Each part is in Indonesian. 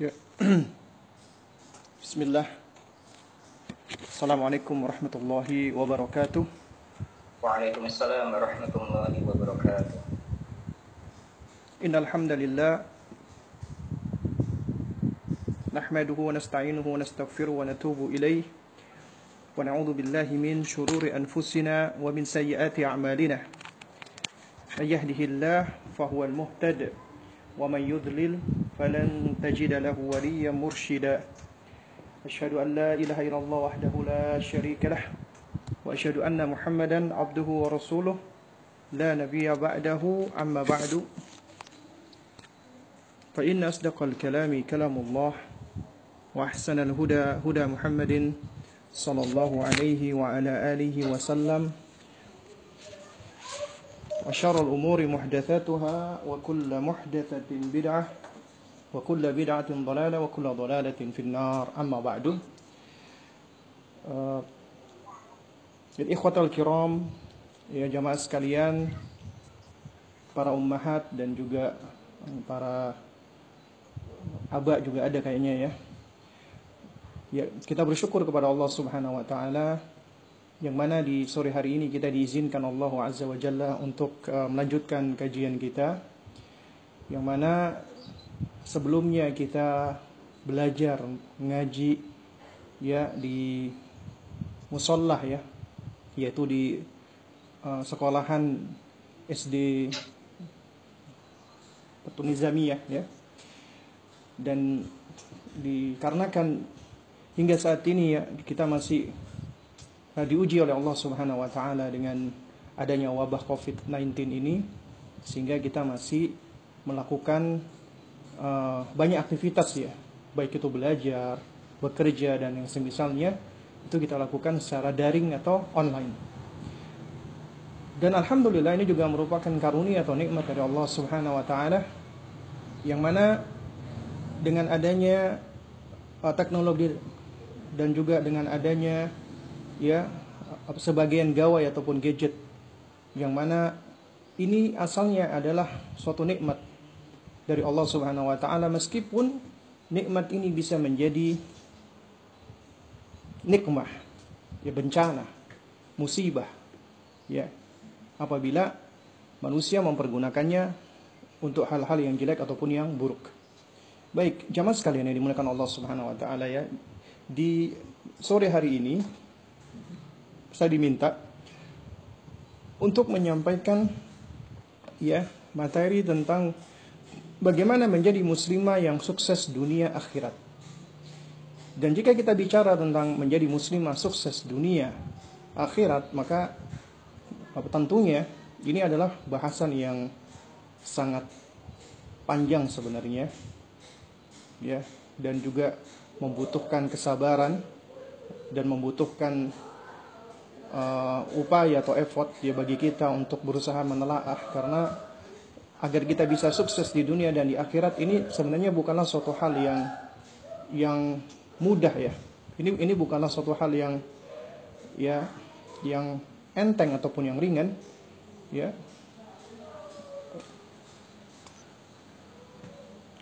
Ya. Bismillah. Assalamualaikum warahmatullahi wabarakatuh. Waalaikumsalam warahmatullahi wabarakatuh. Innal hamdalillah nahmaduhu wa nasta'inuhu wa nastaghfiruhu wa natubu ilayh wa na'udzu billahi min shururi anfusina wa min sayyiati a'malina. May yahdihillah fahuwal muhtad wa man yudlil falan tajida lahu waliyyan murshida. أشهد أن لا إله إلا الله وحده لا شريك له وأشهد أن محمدا عبده ورسوله. لا نبي بعده أما بعد. فإن أصدق الكلام كلام الله وأحسن الهدى هدى محمد صلى الله عليه وعلى آله وسلم. وشر الأمور محدثاتها وكل محدثة بدعة وكل بدعة ضلالة وكل ضلالة في النار أما بعد Ikhwatal kiram ya jamaah sekalian para ummahat dan juga para aba juga ada kayaknya ya ya kita bersyukur kepada Allah Subhanahu wa taala yang mana di sore hari ini kita diizinkan Allah Azza wa Jalla untuk uh, melanjutkan kajian kita yang mana sebelumnya kita belajar ngaji ya di musallah ya yaitu di uh, sekolahan SD Petunizamiyah ya dan dikarenakan hingga saat ini ya kita masih uh, diuji oleh Allah Subhanahu wa taala dengan adanya wabah Covid-19 ini sehingga kita masih melakukan uh, banyak aktivitas ya, baik itu belajar, bekerja dan yang semisalnya itu kita lakukan secara daring atau online. Dan alhamdulillah ini juga merupakan karunia atau nikmat dari Allah Subhanahu wa taala yang mana dengan adanya uh, teknologi dan juga dengan adanya ya sebagian gawai ataupun gadget yang mana ini asalnya adalah suatu nikmat dari Allah Subhanahu wa taala meskipun nikmat ini bisa menjadi nikmah, ya bencana, musibah, ya apabila manusia mempergunakannya untuk hal-hal yang jelek ataupun yang buruk. Baik, jamaah sekalian yang dimuliakan Allah Subhanahu wa taala ya. Di sore hari ini saya diminta untuk menyampaikan ya materi tentang bagaimana menjadi muslimah yang sukses dunia akhirat. Dan jika kita bicara tentang menjadi muslimah sukses dunia akhirat, maka tentunya ini adalah bahasan yang sangat panjang sebenarnya. Ya, dan juga membutuhkan kesabaran dan membutuhkan uh, upaya atau effort ya bagi kita untuk berusaha menelaah karena agar kita bisa sukses di dunia dan di akhirat ini sebenarnya bukanlah suatu hal yang yang mudah ya. Ini ini bukanlah suatu hal yang ya yang enteng ataupun yang ringan ya.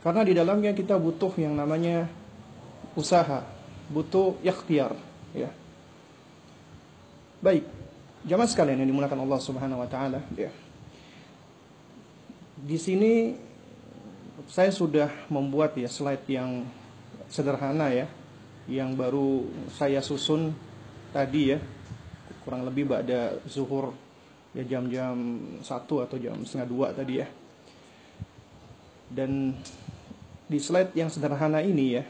Karena di dalamnya kita butuh yang namanya usaha, butuh ikhtiar ya. Baik, jamaah sekalian yang dimuliakan Allah Subhanahu wa taala ya di sini saya sudah membuat ya slide yang sederhana ya yang baru saya susun tadi ya. Kurang lebih pada zuhur ya jam-jam satu atau jam setengah dua tadi ya. Dan di slide yang sederhana ini ya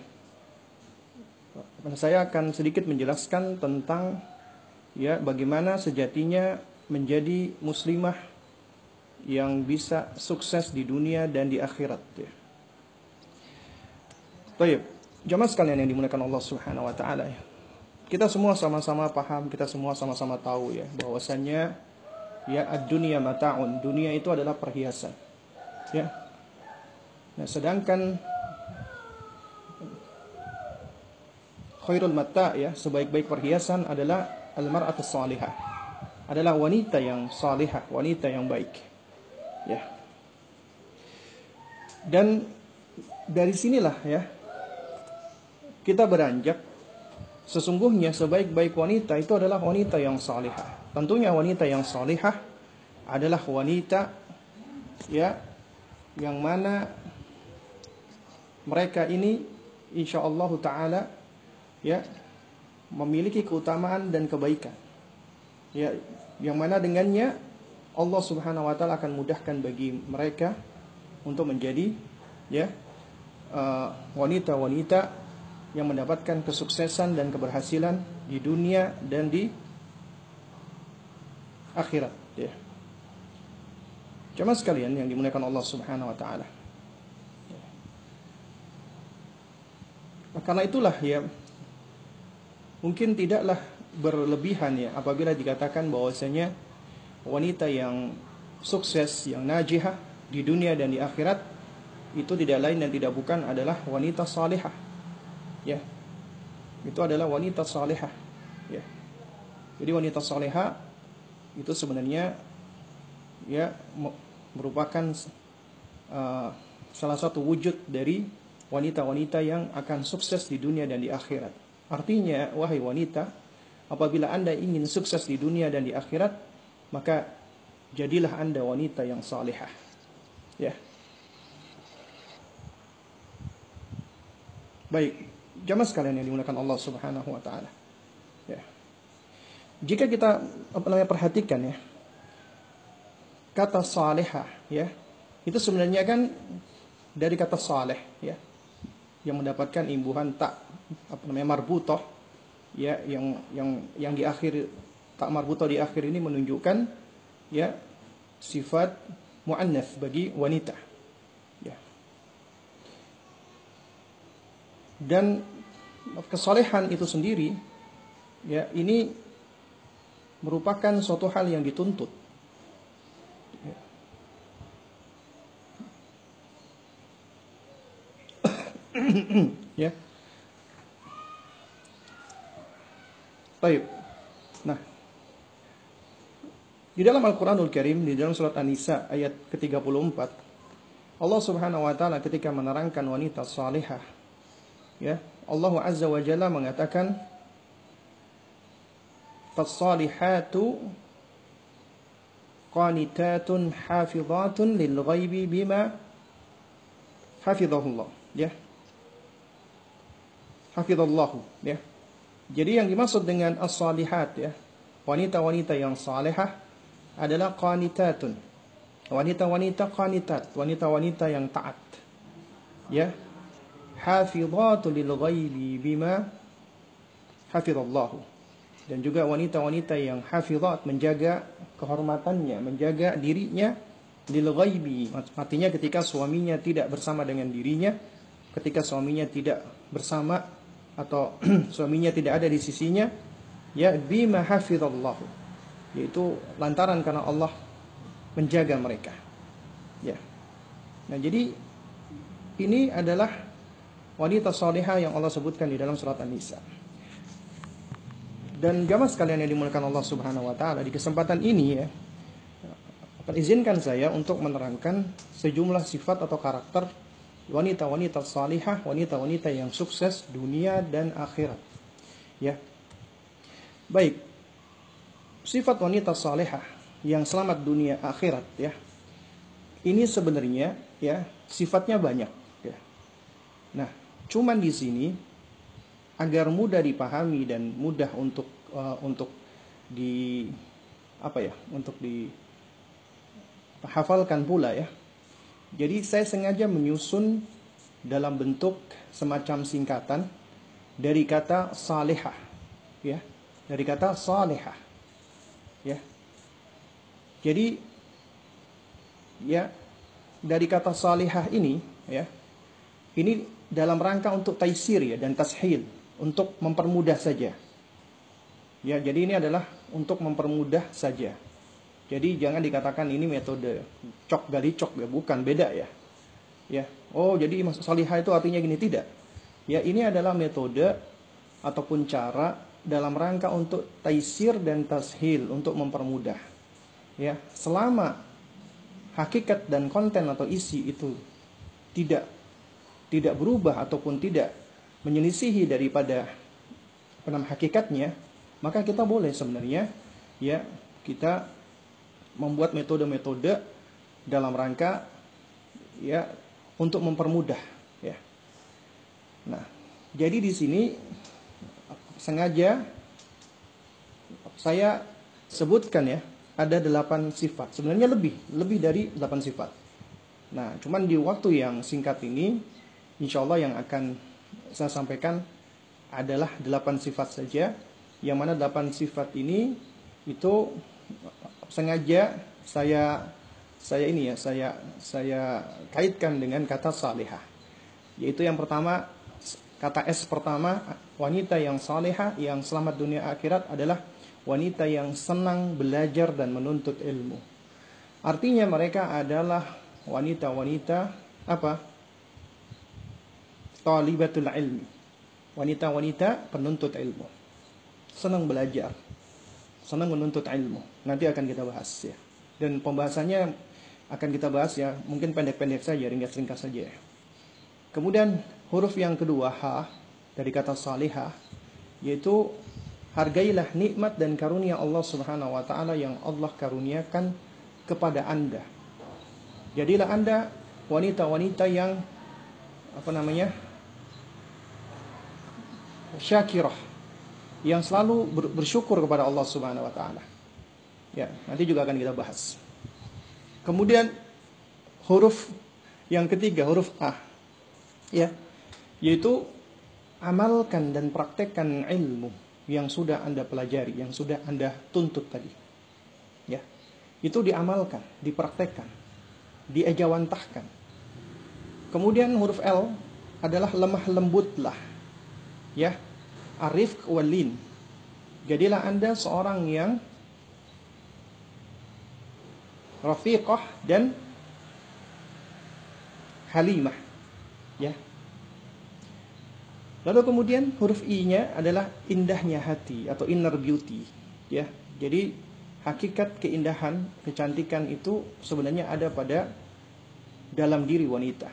saya akan sedikit menjelaskan tentang ya bagaimana sejatinya menjadi muslimah yang bisa sukses di dunia dan di akhirat ya. Baik, jamaah sekalian yang dimuliakan Allah Subhanahu wa taala ya. Kita semua sama-sama paham, kita semua sama-sama tahu ya bahwasannya ya ad-dunya mataun, dunia itu adalah perhiasan. Ya. Nah, sedangkan khairul mata ya, sebaik-baik perhiasan adalah al-mar'atu salihah. Adalah wanita yang salihah, wanita yang baik. Ya. Dan dari sinilah ya kita beranjak sesungguhnya sebaik-baik wanita itu adalah wanita yang salihah. Tentunya wanita yang salihah adalah wanita ya yang mana mereka ini insya Allah taala ya memiliki keutamaan dan kebaikan. Ya, yang mana dengannya Allah Subhanahu wa taala akan mudahkan bagi mereka untuk menjadi ya uh, wanita-wanita uh, yang mendapatkan kesuksesan dan keberhasilan di dunia dan di akhirat ya. Cuma sekalian yang dimuliakan Allah Subhanahu wa taala. Karena itulah ya mungkin tidaklah berlebihan ya apabila dikatakan bahwasanya wanita yang sukses, yang najihah di dunia dan di akhirat itu tidak lain dan tidak bukan adalah wanita salihah. Ya. Itu adalah wanita salihah. Ya. Jadi wanita salihah itu sebenarnya ya merupakan uh, salah satu wujud dari wanita-wanita yang akan sukses di dunia dan di akhirat. Artinya, wahai wanita, apabila Anda ingin sukses di dunia dan di akhirat, maka jadilah Anda wanita yang salihah. Ya. Baik, jamaah sekalian yang dimulakan Allah Subhanahu wa taala. Ya. Jika kita apa namanya perhatikan ya, kata salihah ya, itu sebenarnya kan dari kata saleh ya yang mendapatkan imbuhan tak apa namanya marbutoh ya yang yang yang di akhir tak marbutoh di akhir ini menunjukkan ya sifat muannats bagi wanita ya dan kesalehan itu sendiri ya ini merupakan suatu hal yang dituntut ya. Baik. Nah, di dalam Al-Qur'anul Karim di dalam surat An-Nisa ayat ke-34 Allah Subhanahu wa taala ketika menerangkan wanita salihah ya, Allah Azza wa Jalla mengatakan Fas-salihatu qanitatun hafizatun lil ghaibi bima hafizahullah ya hafizallahu ya. Jadi yang dimaksud dengan as-salihat ya, wanita-wanita yang salehah adalah qanitatun. Wanita-wanita qanitat, wanita-wanita yang taat. Ya. Hafizatu lil ghaibi bima hafizallahu. Dan juga wanita-wanita yang hafizat menjaga kehormatannya, menjaga dirinya lil ghaibi. Artinya ketika suaminya tidak bersama dengan dirinya, ketika suaminya tidak bersama atau suaminya tidak ada di sisinya ya bima hafizallahu yaitu lantaran karena Allah menjaga mereka ya nah jadi ini adalah wanita salihah yang Allah sebutkan di dalam surat An-Nisa dan jamaah sekalian yang dimuliakan Allah Subhanahu wa taala di kesempatan ini ya akan izinkan saya untuk menerangkan sejumlah sifat atau karakter wanita-wanita salihah, wanita-wanita yang sukses dunia dan akhirat. Ya. Baik. Sifat wanita salihah yang selamat dunia akhirat ya. Ini sebenarnya ya sifatnya banyak ya. Nah, cuman di sini agar mudah dipahami dan mudah untuk uh, untuk di apa ya, untuk di hafalkan pula ya jadi saya sengaja menyusun dalam bentuk semacam singkatan dari kata salihah, ya, dari kata salihah, ya. Jadi, ya, dari kata salihah ini, ya, ini dalam rangka untuk taisir ya dan tashil, untuk mempermudah saja. Ya, jadi ini adalah untuk mempermudah saja. Jadi jangan dikatakan ini metode cok gali cok ya, bukan beda ya. Ya. Oh, jadi salihah itu artinya gini tidak. Ya, ini adalah metode ataupun cara dalam rangka untuk taisir dan tashil untuk mempermudah. Ya, selama hakikat dan konten atau isi itu tidak tidak berubah ataupun tidak menyelisihi daripada namanya hakikatnya, maka kita boleh sebenarnya ya kita membuat metode-metode dalam rangka ya untuk mempermudah ya. Nah, jadi di sini sengaja saya sebutkan ya ada delapan sifat. Sebenarnya lebih, lebih dari delapan sifat. Nah, cuman di waktu yang singkat ini, insya Allah yang akan saya sampaikan adalah delapan sifat saja. Yang mana delapan sifat ini itu sengaja saya saya ini ya saya saya kaitkan dengan kata salihah. Yaitu yang pertama kata S pertama wanita yang salihah yang selamat dunia akhirat adalah wanita yang senang belajar dan menuntut ilmu. Artinya mereka adalah wanita-wanita apa? Talibatul ilmi. Wanita-wanita penuntut ilmu. Senang belajar. Senang menuntut ilmu. Nanti akan kita bahas ya. Dan pembahasannya akan kita bahas ya, mungkin pendek-pendek saja, ringkas-ringkas saja. Kemudian huruf yang kedua H dari kata salihah yaitu Hargailah nikmat dan karunia Allah Subhanahu wa taala yang Allah karuniakan kepada Anda. Jadilah Anda wanita-wanita yang apa namanya? syakirah yang selalu bersyukur kepada Allah Subhanahu wa taala. Ya, nanti juga akan kita bahas. Kemudian huruf yang ketiga huruf A. Ya, yaitu amalkan dan praktekkan ilmu yang sudah Anda pelajari, yang sudah Anda tuntut tadi. Ya. Itu diamalkan, dipraktekkan, diejawantahkan. Kemudian huruf L adalah lemah lembutlah. Ya. Arif walin. Jadilah Anda seorang yang rafiqah dan halimah. Ya, Lalu kemudian huruf I-nya adalah indahnya hati atau inner beauty, ya. Jadi hakikat keindahan, kecantikan itu sebenarnya ada pada dalam diri wanita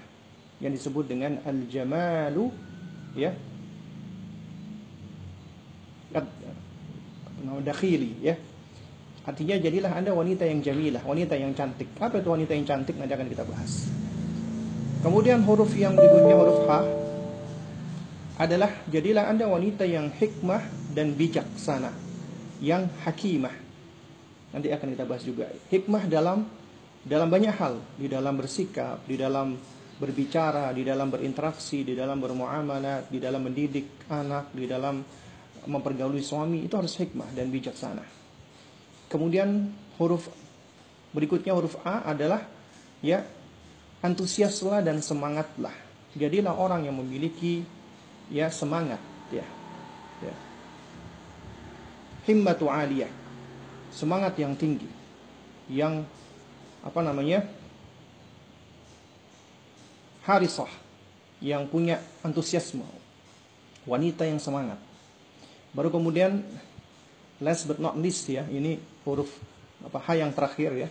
yang disebut dengan al-jamalu, ya. dakhili, ya. Artinya jadilah Anda wanita yang jamilah, wanita yang cantik. Apa itu wanita yang cantik nanti akan kita bahas. Kemudian huruf yang berikutnya huruf H adalah jadilah Anda wanita yang hikmah dan bijaksana, yang hakimah. Nanti akan kita bahas juga. Hikmah dalam dalam banyak hal, di dalam bersikap, di dalam berbicara, di dalam berinteraksi, di dalam bermuamalah, di dalam mendidik anak, di dalam mempergauli suami, itu harus hikmah dan bijaksana. Kemudian huruf berikutnya huruf A adalah ya antusiaslah dan semangatlah. Jadilah orang yang memiliki ya semangat ya. ya. Himmatu aliyah. Semangat yang tinggi. Yang apa namanya? Harisah yang punya antusiasme. Wanita yang semangat. Baru kemudian last but not least ya, ini huruf apa H yang terakhir ya.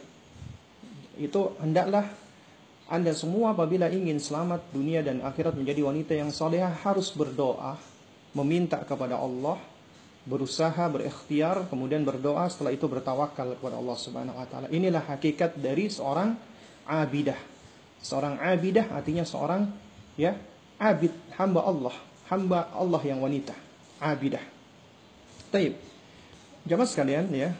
Itu hendaklah anda semua apabila ingin selamat dunia dan akhirat menjadi wanita yang solehah harus berdoa, meminta kepada Allah, berusaha, berikhtiar, kemudian berdoa, setelah itu bertawakal kepada Allah Subhanahu wa taala. Inilah hakikat dari seorang abidah. Seorang abidah artinya seorang ya, abid, hamba Allah, hamba Allah yang wanita, abidah. Taib. Jamaah sekalian ya,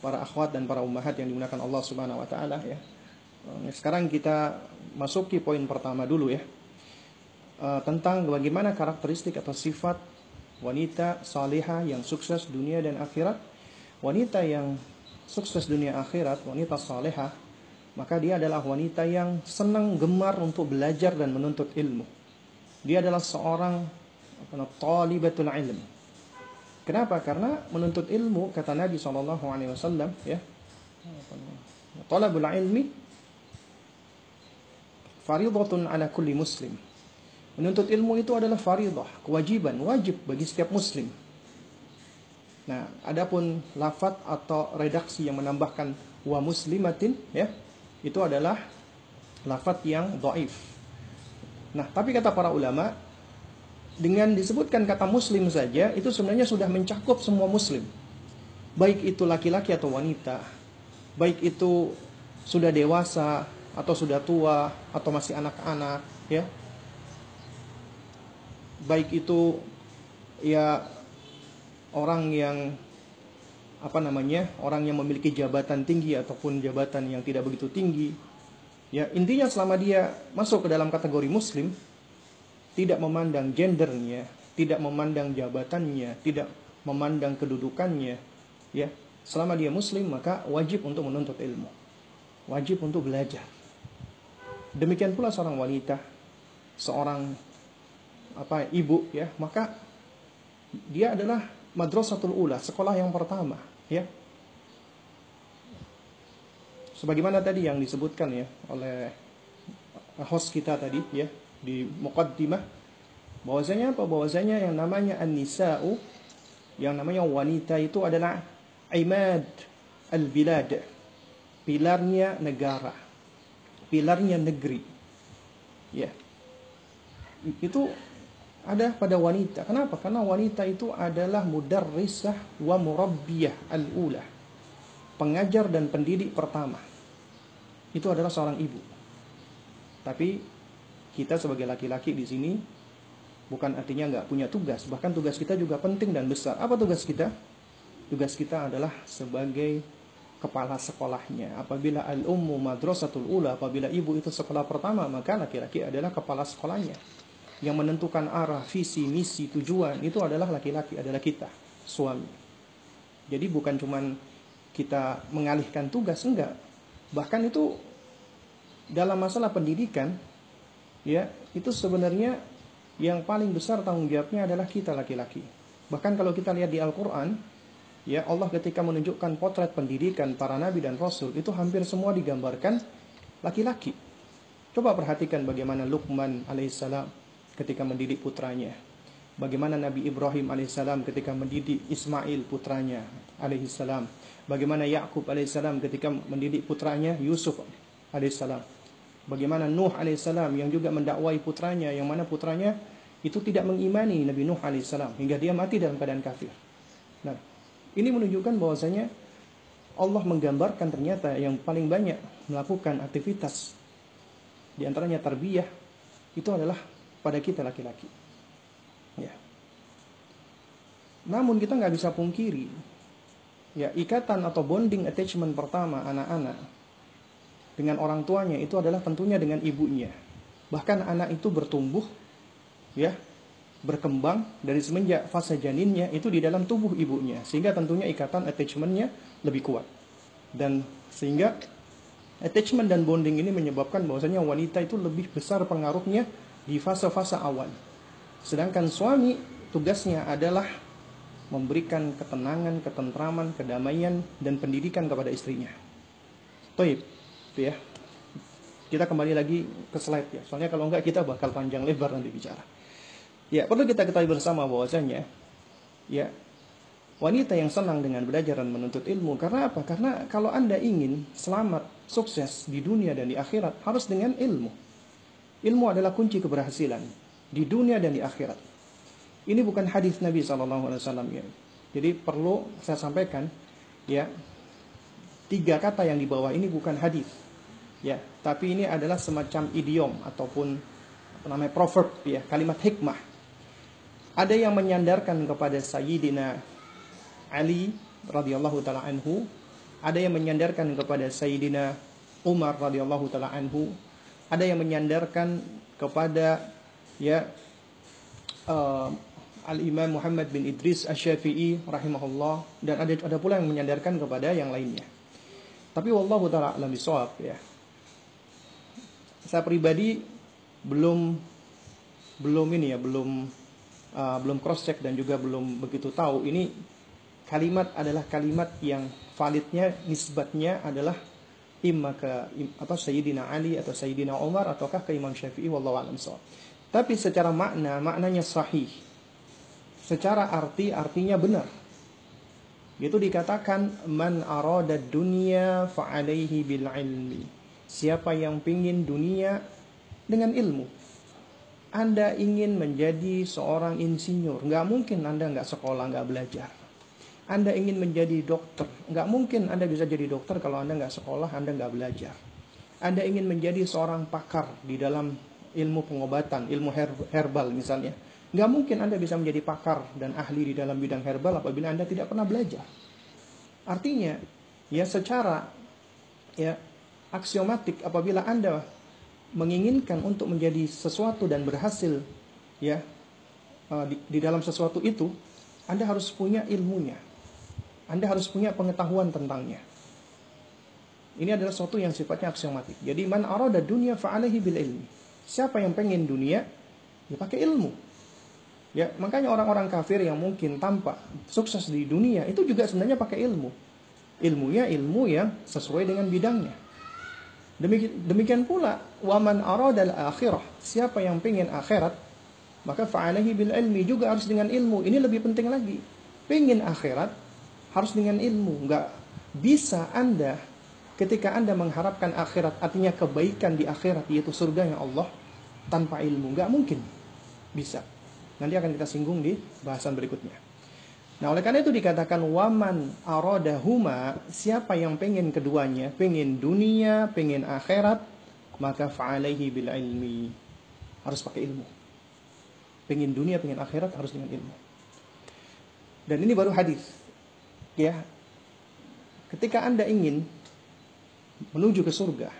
para akhwat dan para ummahat yang digunakan Allah Subhanahu wa taala ya. Sekarang kita masuki poin pertama dulu ya. Uh, tentang bagaimana karakteristik atau sifat wanita salihah yang sukses dunia dan akhirat. Wanita yang sukses dunia akhirat, wanita salihah, maka dia adalah wanita yang senang gemar untuk belajar dan menuntut ilmu. Dia adalah seorang talibatul ilm. Kenapa? Karena menuntut ilmu kata Nabi SAW ya. Talabul ilmi Faridatun ala kulli muslim. Menuntut ilmu itu adalah faridah, kewajiban, wajib bagi setiap muslim. Nah, adapun lafat atau redaksi yang menambahkan wa muslimatin ya, itu adalah lafat yang dhaif. Nah, tapi kata para ulama, dengan disebutkan kata muslim saja itu sebenarnya sudah mencakup semua muslim. Baik itu laki-laki atau wanita, baik itu sudah dewasa atau sudah tua atau masih anak-anak, ya. Baik itu ya orang yang apa namanya orang yang memiliki jabatan tinggi ataupun jabatan yang tidak begitu tinggi ya intinya selama dia masuk ke dalam kategori muslim tidak memandang gendernya, tidak memandang jabatannya, tidak memandang kedudukannya, ya. Selama dia muslim maka wajib untuk menuntut ilmu. Wajib untuk belajar. Demikian pula seorang wanita, seorang apa ibu ya, maka dia adalah madrasatul ula, sekolah yang pertama, ya. Sebagaimana tadi yang disebutkan ya oleh host kita tadi ya, di muqaddimah. Bahwasanya apa? Bahwasanya yang namanya an-nisa'u yang namanya wanita itu adalah imad al-bilad pilarnya negara pilarnya negeri. Ya. Itu ada pada wanita. Kenapa? Karena wanita itu adalah mudarrisah wa murabbiyah al-ula. Pengajar dan pendidik pertama. Itu adalah seorang ibu. Tapi kita sebagai laki-laki di sini bukan artinya nggak punya tugas, bahkan tugas kita juga penting dan besar. Apa tugas kita? Tugas kita adalah sebagai kepala sekolahnya. Apabila al-ummu madrasatul ula, apabila ibu itu sekolah pertama, maka laki-laki adalah kepala sekolahnya. Yang menentukan arah, visi, misi, tujuan itu adalah laki-laki, adalah kita, suami. Jadi bukan cuman kita mengalihkan tugas, enggak. Bahkan itu dalam masalah pendidikan, ya itu sebenarnya yang paling besar tanggung jawabnya adalah kita laki-laki. Bahkan kalau kita lihat di Al-Quran, ya Allah ketika menunjukkan potret pendidikan para nabi dan rasul itu hampir semua digambarkan laki-laki. Coba perhatikan bagaimana Luqman alaihissalam ketika mendidik putranya. Bagaimana Nabi Ibrahim alaihissalam ketika mendidik Ismail putranya alaihissalam. Bagaimana Yakub alaihissalam ketika mendidik putranya Yusuf alaihissalam Bagaimana Nuh alaihissalam yang juga mendakwai putranya yang mana putranya itu tidak mengimani Nabi Nuh alaihissalam hingga dia mati dalam keadaan kafir. Nah, ini menunjukkan bahwasanya Allah menggambarkan ternyata yang paling banyak melakukan aktivitas di antaranya tarbiyah itu adalah pada kita laki-laki. Ya. Namun kita nggak bisa pungkiri ya ikatan atau bonding attachment pertama anak-anak dengan orang tuanya itu adalah tentunya dengan ibunya. Bahkan anak itu bertumbuh ya, berkembang dari semenjak fase janinnya itu di dalam tubuh ibunya sehingga tentunya ikatan attachmentnya lebih kuat. Dan sehingga attachment dan bonding ini menyebabkan bahwasanya wanita itu lebih besar pengaruhnya di fase-fase awal. Sedangkan suami tugasnya adalah memberikan ketenangan, ketentraman, kedamaian dan pendidikan kepada istrinya. Gitu ya. Kita kembali lagi ke slide ya. Soalnya kalau enggak kita bakal panjang lebar nanti bicara. Ya, perlu kita ketahui bersama bahwasanya ya wanita yang senang dengan belajar dan menuntut ilmu karena apa? Karena kalau Anda ingin selamat, sukses di dunia dan di akhirat harus dengan ilmu. Ilmu adalah kunci keberhasilan di dunia dan di akhirat. Ini bukan hadis Nabi SAW ya. Jadi perlu saya sampaikan ya tiga kata yang di bawah ini bukan hadis ya tapi ini adalah semacam idiom ataupun apa namanya proverb ya kalimat hikmah ada yang menyandarkan kepada Sayyidina Ali radhiyallahu taala anhu. Ada yang menyandarkan kepada Sayyidina Umar radhiyallahu taala anhu. Ada yang menyandarkan kepada ya uh, Al Imam Muhammad bin Idris Asy-Syafi'i rahimahullah. Dan ada ada pula yang menyandarkan kepada yang lainnya. Tapi wallahu taala alam bisawab ya. Saya pribadi belum belum ini ya belum uh, belum cross check dan juga belum begitu tahu ini kalimat adalah kalimat yang validnya nisbatnya adalah imma ke apa Sayyidina Ali atau Sayyidina Umar ataukah ke Imam Syafi'i wallahu alam Tapi secara makna maknanya sahih. Secara arti artinya benar. Itu dikatakan man arada dunya fa alaihi bil ilmi Siapa yang pingin dunia dengan ilmu. Anda ingin menjadi seorang insinyur, nggak mungkin Anda nggak sekolah, nggak belajar. Anda ingin menjadi dokter, nggak mungkin Anda bisa jadi dokter kalau Anda nggak sekolah, Anda nggak belajar. Anda ingin menjadi seorang pakar di dalam ilmu pengobatan, ilmu herbal misalnya. Nggak mungkin Anda bisa menjadi pakar dan ahli di dalam bidang herbal apabila Anda tidak pernah belajar. Artinya, ya secara ya aksiomatik apabila Anda menginginkan untuk menjadi sesuatu dan berhasil ya uh, di, di dalam sesuatu itu, Anda harus punya ilmunya. Anda harus punya pengetahuan tentangnya. Ini adalah sesuatu yang sifatnya aksiomatik. Jadi man arada dunia fa'alaihi bil ilmi. Siapa yang pengen dunia, ya pakai ilmu. Ya, makanya orang-orang kafir yang mungkin tampak sukses di dunia itu juga sebenarnya pakai ilmu. Ilmunya ilmu yang sesuai dengan bidangnya. Demikian, demikian pula waman aradal akhirah. Siapa yang pengen akhirat, maka fa'alaihi bil ilmi juga harus dengan ilmu. Ini lebih penting lagi. Pengen akhirat harus dengan ilmu. Nggak bisa Anda ketika Anda mengharapkan akhirat, artinya kebaikan di akhirat, yaitu surga yang Allah, tanpa ilmu. Nggak mungkin bisa. Nanti akan kita singgung di bahasan berikutnya. Nah oleh karena itu dikatakan waman aradahuma siapa yang pengen keduanya, pengen dunia, pengen akhirat, maka fa'alaihi bil ilmi. Harus pakai ilmu. Pengen dunia, pengen akhirat harus dengan ilmu. Dan ini baru hadis. Ya. Ketika Anda ingin menuju ke surga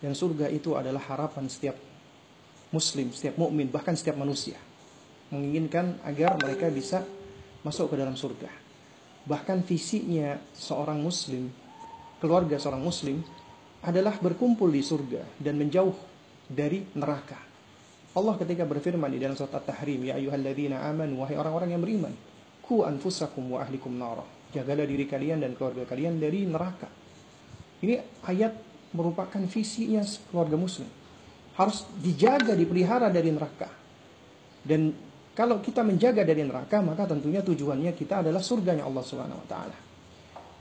dan surga itu adalah harapan setiap muslim, setiap mukmin, bahkan setiap manusia. Menginginkan agar mereka bisa masuk ke dalam surga. Bahkan visinya seorang muslim, keluarga seorang muslim adalah berkumpul di surga dan menjauh dari neraka. Allah ketika berfirman di dalam surat At-Tahrim, Ya ayuhalladzina amanu, wahai orang-orang yang beriman, ku anfusakum wa ahlikum nara. Jagalah diri kalian dan keluarga kalian dari neraka. Ini ayat merupakan visinya keluarga muslim. Harus dijaga, dipelihara dari neraka. Dan kalau kita menjaga dari neraka, maka tentunya tujuannya kita adalah surganya Allah Subhanahu wa taala.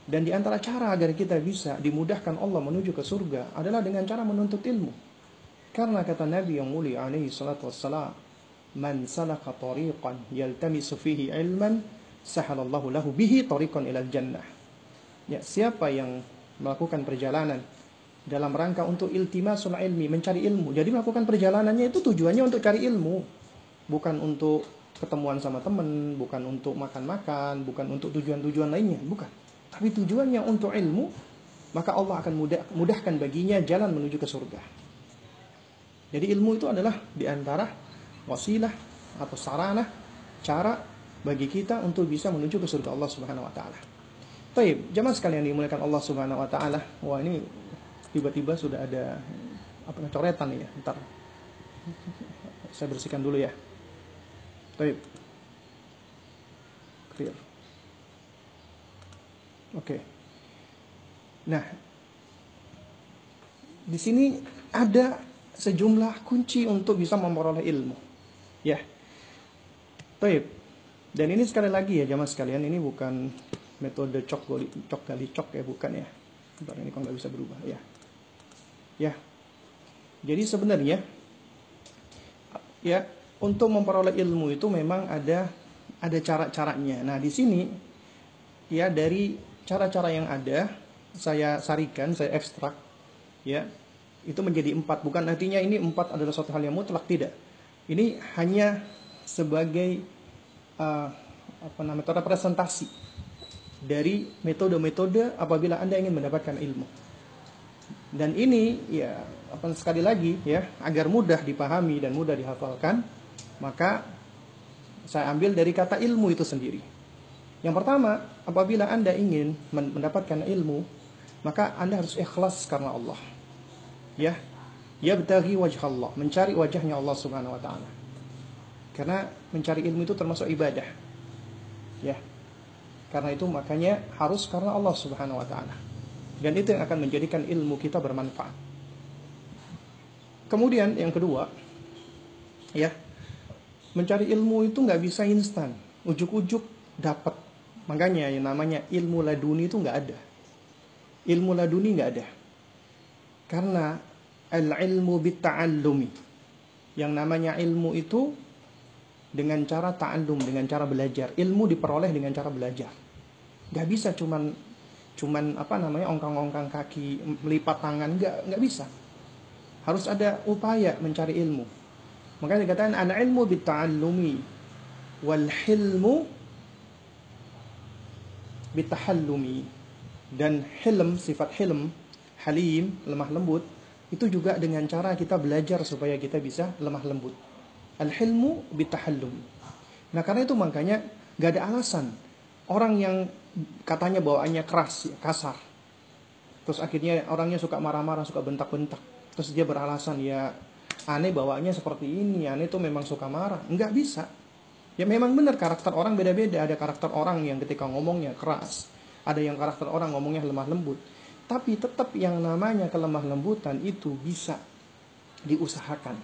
Dan di antara cara agar kita bisa dimudahkan Allah menuju ke surga adalah dengan cara menuntut ilmu. Karena kata Nabi yang mulia alaihi salatu wassalam, "Man salaka tariqan yaltamisu fihi ilman, sahalallahu lahu bihi tariqan ilal jannah." Ya, siapa yang melakukan perjalanan dalam rangka untuk iltimasul ilmi, mencari ilmu. Jadi melakukan perjalanannya itu tujuannya untuk cari ilmu bukan untuk ketemuan sama temen, bukan untuk makan-makan, bukan untuk tujuan-tujuan lainnya, bukan. Tapi tujuannya untuk ilmu, maka Allah akan mudah, mudahkan baginya jalan menuju ke surga. Jadi ilmu itu adalah di antara wasilah atau sarana, cara bagi kita untuk bisa menuju ke surga Allah Subhanahu Wa Taala. Baik, jamaah sekalian dimuliakan Allah Subhanahu Wa Taala. Wah ini tiba-tiba sudah ada apa coretan ya, ntar saya bersihkan dulu ya. Baik. Clear. Oke. Okay. Nah, di sini ada sejumlah kunci untuk bisa memperoleh ilmu. Ya. Baik. Dan ini sekali lagi ya jamaah sekalian, ini bukan metode cok gali cok gali cok ya, bukan ya. Bentar ini kok nggak bisa berubah ya. Ya. Jadi sebenarnya ya untuk memperoleh ilmu itu memang ada ada cara-caranya. Nah, di sini ya dari cara-cara yang ada saya sarikan, saya ekstrak ya. Itu menjadi empat, bukan artinya ini empat adalah suatu hal yang mutlak tidak. Ini hanya sebagai uh, apa namanya metode presentasi dari metode-metode apabila Anda ingin mendapatkan ilmu. Dan ini ya apa sekali lagi ya agar mudah dipahami dan mudah dihafalkan maka saya ambil dari kata ilmu itu sendiri. Yang pertama, apabila Anda ingin mendapatkan ilmu, maka Anda harus ikhlas karena Allah. Ya, yabtaghi wajh Allah, mencari wajahnya Allah Subhanahu wa taala. Karena mencari ilmu itu termasuk ibadah. Ya. Karena itu makanya harus karena Allah Subhanahu wa taala. Dan itu yang akan menjadikan ilmu kita bermanfaat. Kemudian yang kedua, ya, mencari ilmu itu nggak bisa instan ujuk-ujuk dapat makanya yang namanya ilmu laduni itu nggak ada ilmu laduni nggak ada karena al ilmu bitta'allumi Yang namanya ilmu itu dengan cara ta'allum, dengan cara belajar. Ilmu diperoleh dengan cara belajar. Gak bisa cuman cuman apa namanya ongkang-ongkang kaki, melipat tangan, nggak nggak bisa. Harus ada upaya mencari ilmu. Makanya dikatakan an ilmu bita'allumi wal hilmu bitahallumi. Dan hilm sifat hilm halim lemah lembut itu juga dengan cara kita belajar supaya kita bisa lemah lembut. Al hilmu bitahallum nah karena itu makanya gak ada alasan orang yang katanya bawaannya keras kasar. Terus akhirnya orangnya suka marah-marah suka bentak-bentak. Terus dia beralasan ya aneh bawaannya seperti ini aneh tuh memang suka marah nggak bisa Ya memang benar karakter orang beda-beda. Ada karakter orang yang ketika ngomongnya keras. Ada yang karakter orang ngomongnya lemah lembut. Tapi tetap yang namanya kelemah lembutan itu bisa diusahakan.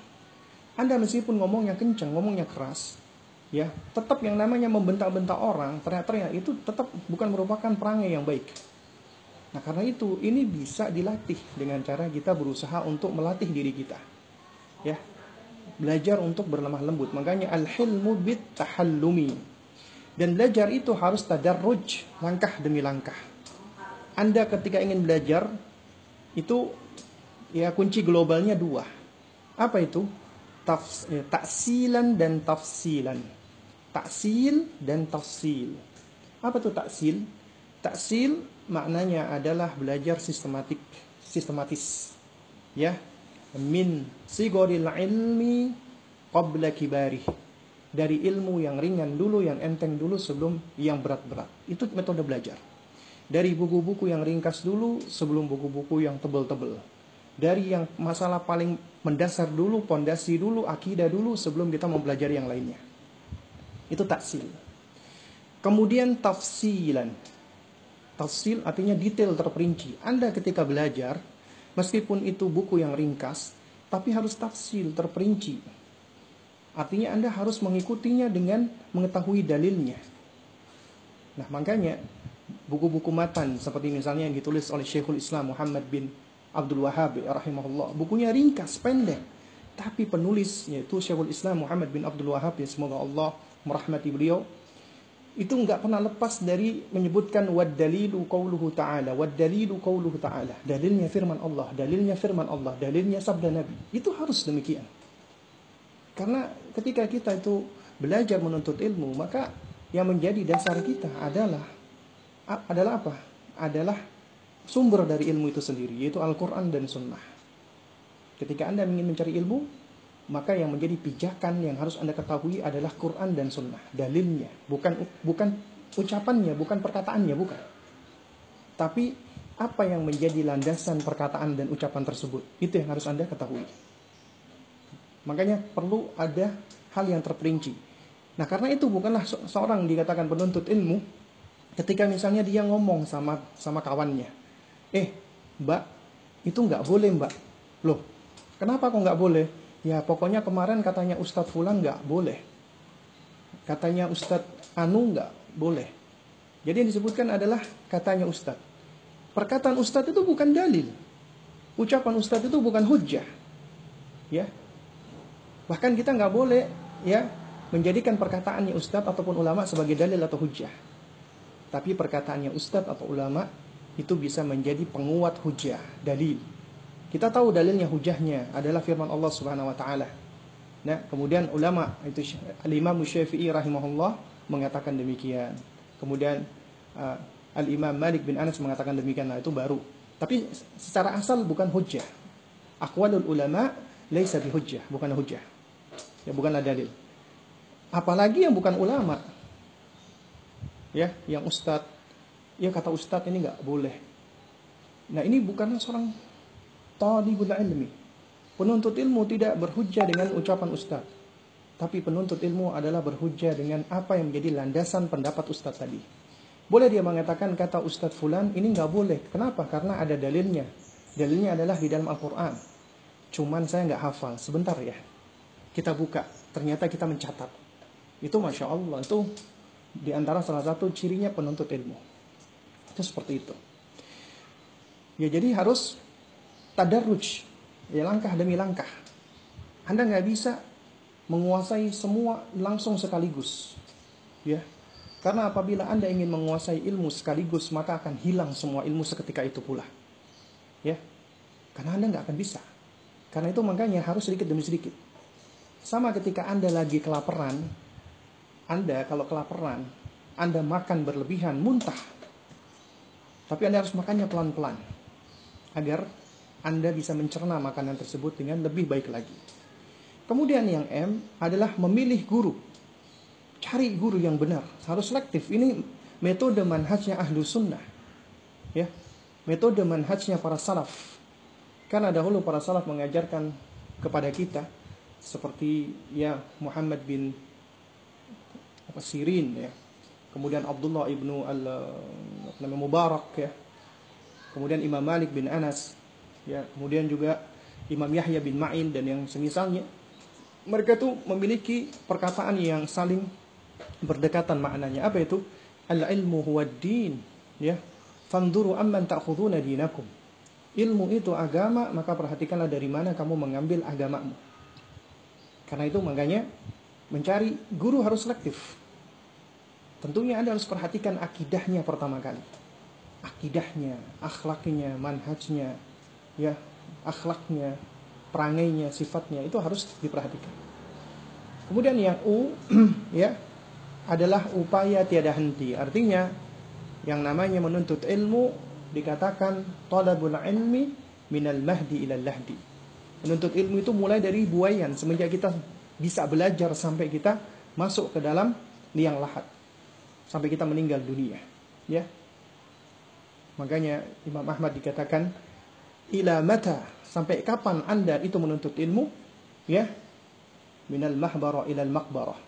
Anda meskipun ngomongnya kencang, ngomongnya keras, ya tetap yang namanya membentak-bentak orang, teriak-teriak itu tetap bukan merupakan perangai yang baik. Nah karena itu ini bisa dilatih dengan cara kita berusaha untuk melatih diri kita. Ya, belajar untuk berlemah lembut. Makanya al-hilmu bit tahallumi. Dan belajar itu harus tadarruj, langkah demi langkah. Anda ketika ingin belajar itu ya kunci globalnya dua. Apa itu? Taksilan dan tafsilan. Taksil dan tafsil. Apa itu taksil? Taksil maknanya adalah belajar sistematik, sistematis. Ya, min sigoril ilmi qabla kibarih dari ilmu yang ringan dulu yang enteng dulu sebelum yang berat-berat. Itu metode belajar. Dari buku-buku yang ringkas dulu sebelum buku-buku yang tebel-tebel. Dari yang masalah paling mendasar dulu pondasi dulu akidah dulu sebelum kita mempelajari yang lainnya. Itu taksil. Kemudian tafsilan. Tafsil artinya detail terperinci. Anda ketika belajar Meskipun itu buku yang ringkas, tapi harus tafsil, terperinci. Artinya Anda harus mengikutinya dengan mengetahui dalilnya. Nah, makanya buku-buku matan seperti misalnya yang ditulis oleh Syekhul Islam Muhammad bin Abdul Wahhab rahimahullah. Bukunya ringkas, pendek. Tapi penulis yaitu Syekhul Islam Muhammad bin Abdul Wahhab ya semoga Allah merahmati beliau itu nggak pernah lepas dari menyebutkan wad dalilu qauluhu ta'ala wad dalilu qauluhu ta'ala. Dalilnya firman Allah dalilnya firman Allah dalilnya sabda Nabi. Itu harus demikian. Karena ketika kita itu belajar menuntut ilmu maka yang menjadi dasar kita adalah adalah apa? Adalah sumber dari ilmu itu sendiri yaitu Al-Qur'an dan sunnah. Ketika Anda ingin mencari ilmu maka yang menjadi pijakan yang harus Anda ketahui adalah Quran dan Sunnah, dalilnya, bukan bukan ucapannya, bukan perkataannya, bukan. Tapi apa yang menjadi landasan perkataan dan ucapan tersebut, itu yang harus Anda ketahui. Makanya perlu ada hal yang terperinci. Nah, karena itu bukanlah seorang dikatakan penuntut ilmu ketika misalnya dia ngomong sama sama kawannya, "Eh, Mbak, itu nggak boleh, Mbak." Loh, kenapa kok nggak boleh? Ya pokoknya kemarin katanya Ustadz Fulan nggak boleh. Katanya Ustadz Anu nggak boleh. Jadi yang disebutkan adalah katanya Ustadz. Perkataan Ustadz itu bukan dalil. Ucapan Ustadz itu bukan hujah. Ya. Bahkan kita nggak boleh ya menjadikan perkataannya Ustadz ataupun ulama sebagai dalil atau hujah. Tapi perkataannya Ustadz atau ulama itu bisa menjadi penguat hujah, dalil. Kita tahu dalilnya hujahnya adalah firman Allah Subhanahu wa taala. Nah, kemudian ulama itu Al-Imam Syafi'i rahimahullah mengatakan demikian. Kemudian uh, Al-Imam Malik bin Anas mengatakan demikian. Nah, itu baru. Tapi secara asal bukan hujah. Aqwalul ulama laisa bihujjah, bukan hujah. Ya bukanlah dalil. Apalagi yang bukan ulama. Ya, yang ustadz ya kata ustadz ini nggak boleh. Nah, ini bukanlah seorang talibul ilmi. Penuntut ilmu tidak berhujjah dengan ucapan ustaz. Tapi penuntut ilmu adalah berhujjah dengan apa yang menjadi landasan pendapat ustaz tadi. Boleh dia mengatakan kata ustaz fulan ini nggak boleh. Kenapa? Karena ada dalilnya. Dalilnya adalah di dalam Al-Quran. Cuman saya nggak hafal. Sebentar ya. Kita buka. Ternyata kita mencatat. Itu Masya Allah. Itu di antara salah satu cirinya penuntut ilmu. Itu seperti itu. Ya jadi harus tadarruj, ya langkah demi langkah. Anda nggak bisa menguasai semua langsung sekaligus. Ya. Karena apabila Anda ingin menguasai ilmu sekaligus, maka akan hilang semua ilmu seketika itu pula. Ya. Karena Anda nggak akan bisa. Karena itu makanya harus sedikit demi sedikit. Sama ketika Anda lagi kelaparan, Anda kalau kelaparan, Anda makan berlebihan, muntah. Tapi Anda harus makannya pelan-pelan. Agar Anda bisa mencerna makanan tersebut dengan lebih baik lagi. Kemudian yang M adalah memilih guru. Cari guru yang benar, harus selektif. Ini metode manhajnya ahlu sunnah. Ya, metode manhajnya para salaf. Karena dahulu para salaf mengajarkan kepada kita seperti ya Muhammad bin apa Sirin ya. Kemudian Abdullah ibnu al Mubarak ya. Kemudian Imam Malik bin Anas ya. Kemudian juga Imam Yahya bin Ma'in dan yang semisalnya mereka tuh memiliki perkataan yang saling berdekatan maknanya. Apa itu? Al-ilmu huwa din. Ya. Fanduru amman ta'khuduna dinakum. Ilmu itu agama, maka perhatikanlah dari mana kamu mengambil agamamu. Karena itu makanya mencari guru harus selektif. Tentunya Anda harus perhatikan akidahnya pertama kali. Akidahnya, akhlaknya, manhajnya, ya, akhlaknya, perangainya, sifatnya itu harus diperhatikan. Kemudian yang U ya adalah upaya tiada henti. Artinya yang namanya menuntut ilmu dikatakan talabul ilmi minal mahdi ilal lahdi. Menuntut ilmu itu mulai dari buayan semenjak kita bisa belajar sampai kita masuk ke dalam liang lahat. Sampai kita meninggal dunia, ya. Makanya Imam Ahmad dikatakan ila mata sampai kapan Anda itu menuntut ilmu? Ya. Minal mahbara ilal makbarah.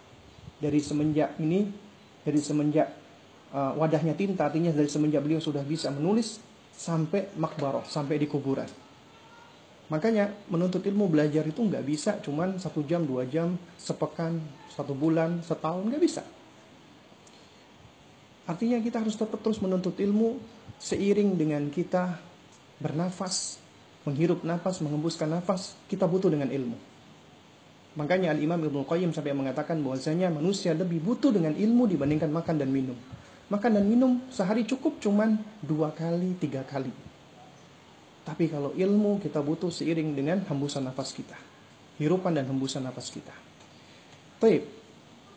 Dari semenjak ini, dari semenjak uh, wadahnya tinta, artinya dari semenjak beliau sudah bisa menulis sampai makbarah, sampai di kuburan. Makanya menuntut ilmu belajar itu nggak bisa cuman satu jam, dua jam, sepekan, satu bulan, setahun, nggak bisa. Artinya kita harus tetap terus menuntut ilmu seiring dengan kita bernafas, menghirup nafas, mengembuskan nafas, kita butuh dengan ilmu. Makanya Al-Imam Ibnu Qayyim sampai mengatakan bahwasanya manusia lebih butuh dengan ilmu dibandingkan makan dan minum. Makan dan minum sehari cukup cuman dua kali, tiga kali. Tapi kalau ilmu kita butuh seiring dengan hembusan nafas kita. Hirupan dan hembusan nafas kita. Baik.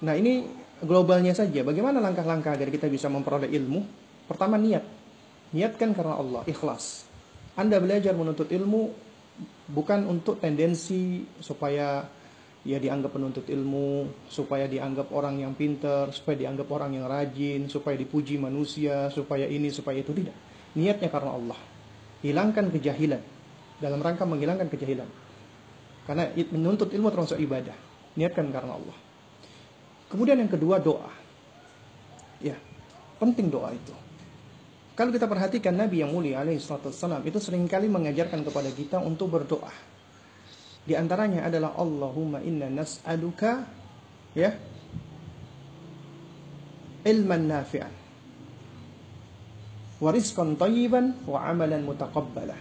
Nah ini globalnya saja. Bagaimana langkah-langkah agar kita bisa memperoleh ilmu? Pertama niat. Niatkan karena Allah, ikhlas. Anda belajar menuntut ilmu bukan untuk tendensi supaya ya dianggap penuntut ilmu, supaya dianggap orang yang pinter, supaya dianggap orang yang rajin, supaya dipuji manusia, supaya ini, supaya itu tidak. Niatnya karena Allah. Hilangkan kejahilan. Dalam rangka menghilangkan kejahilan. Karena menuntut ilmu termasuk ibadah. Niatkan karena Allah. Kemudian yang kedua doa. Ya, penting doa itu. Kalau kita perhatikan Nabi yang mulia alaihi wasallam itu sering kali mengajarkan kepada kita untuk berdoa. Di antaranya adalah Allahumma inna nas'aluka ya ilman nafi'an wa rizqan tayyiban wa amalan mutaqabbalah.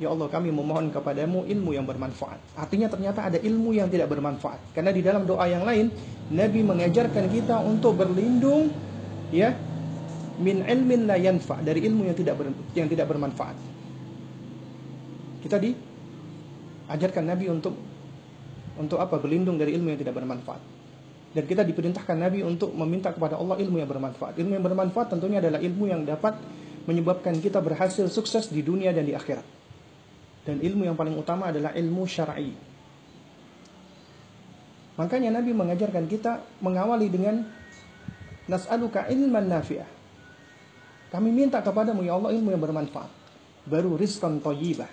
Ya Allah kami memohon kepadamu ilmu yang bermanfaat. Artinya ternyata ada ilmu yang tidak bermanfaat. Karena di dalam doa yang lain Nabi mengajarkan kita untuk berlindung ya min ilmin la yanfa dari ilmu yang tidak ber, yang tidak bermanfaat. Kita diajarkan Nabi untuk untuk apa? Berlindung dari ilmu yang tidak bermanfaat. Dan kita diperintahkan Nabi untuk meminta kepada Allah ilmu yang bermanfaat. Ilmu yang bermanfaat tentunya adalah ilmu yang dapat menyebabkan kita berhasil sukses di dunia dan di akhirat. Dan ilmu yang paling utama adalah ilmu syar'i. Makanya Nabi mengajarkan kita mengawali dengan nas'aluka ilman nafi'ah. Kami minta kepadamu ya Allah ilmu yang bermanfaat. Baru rizkan toyibah.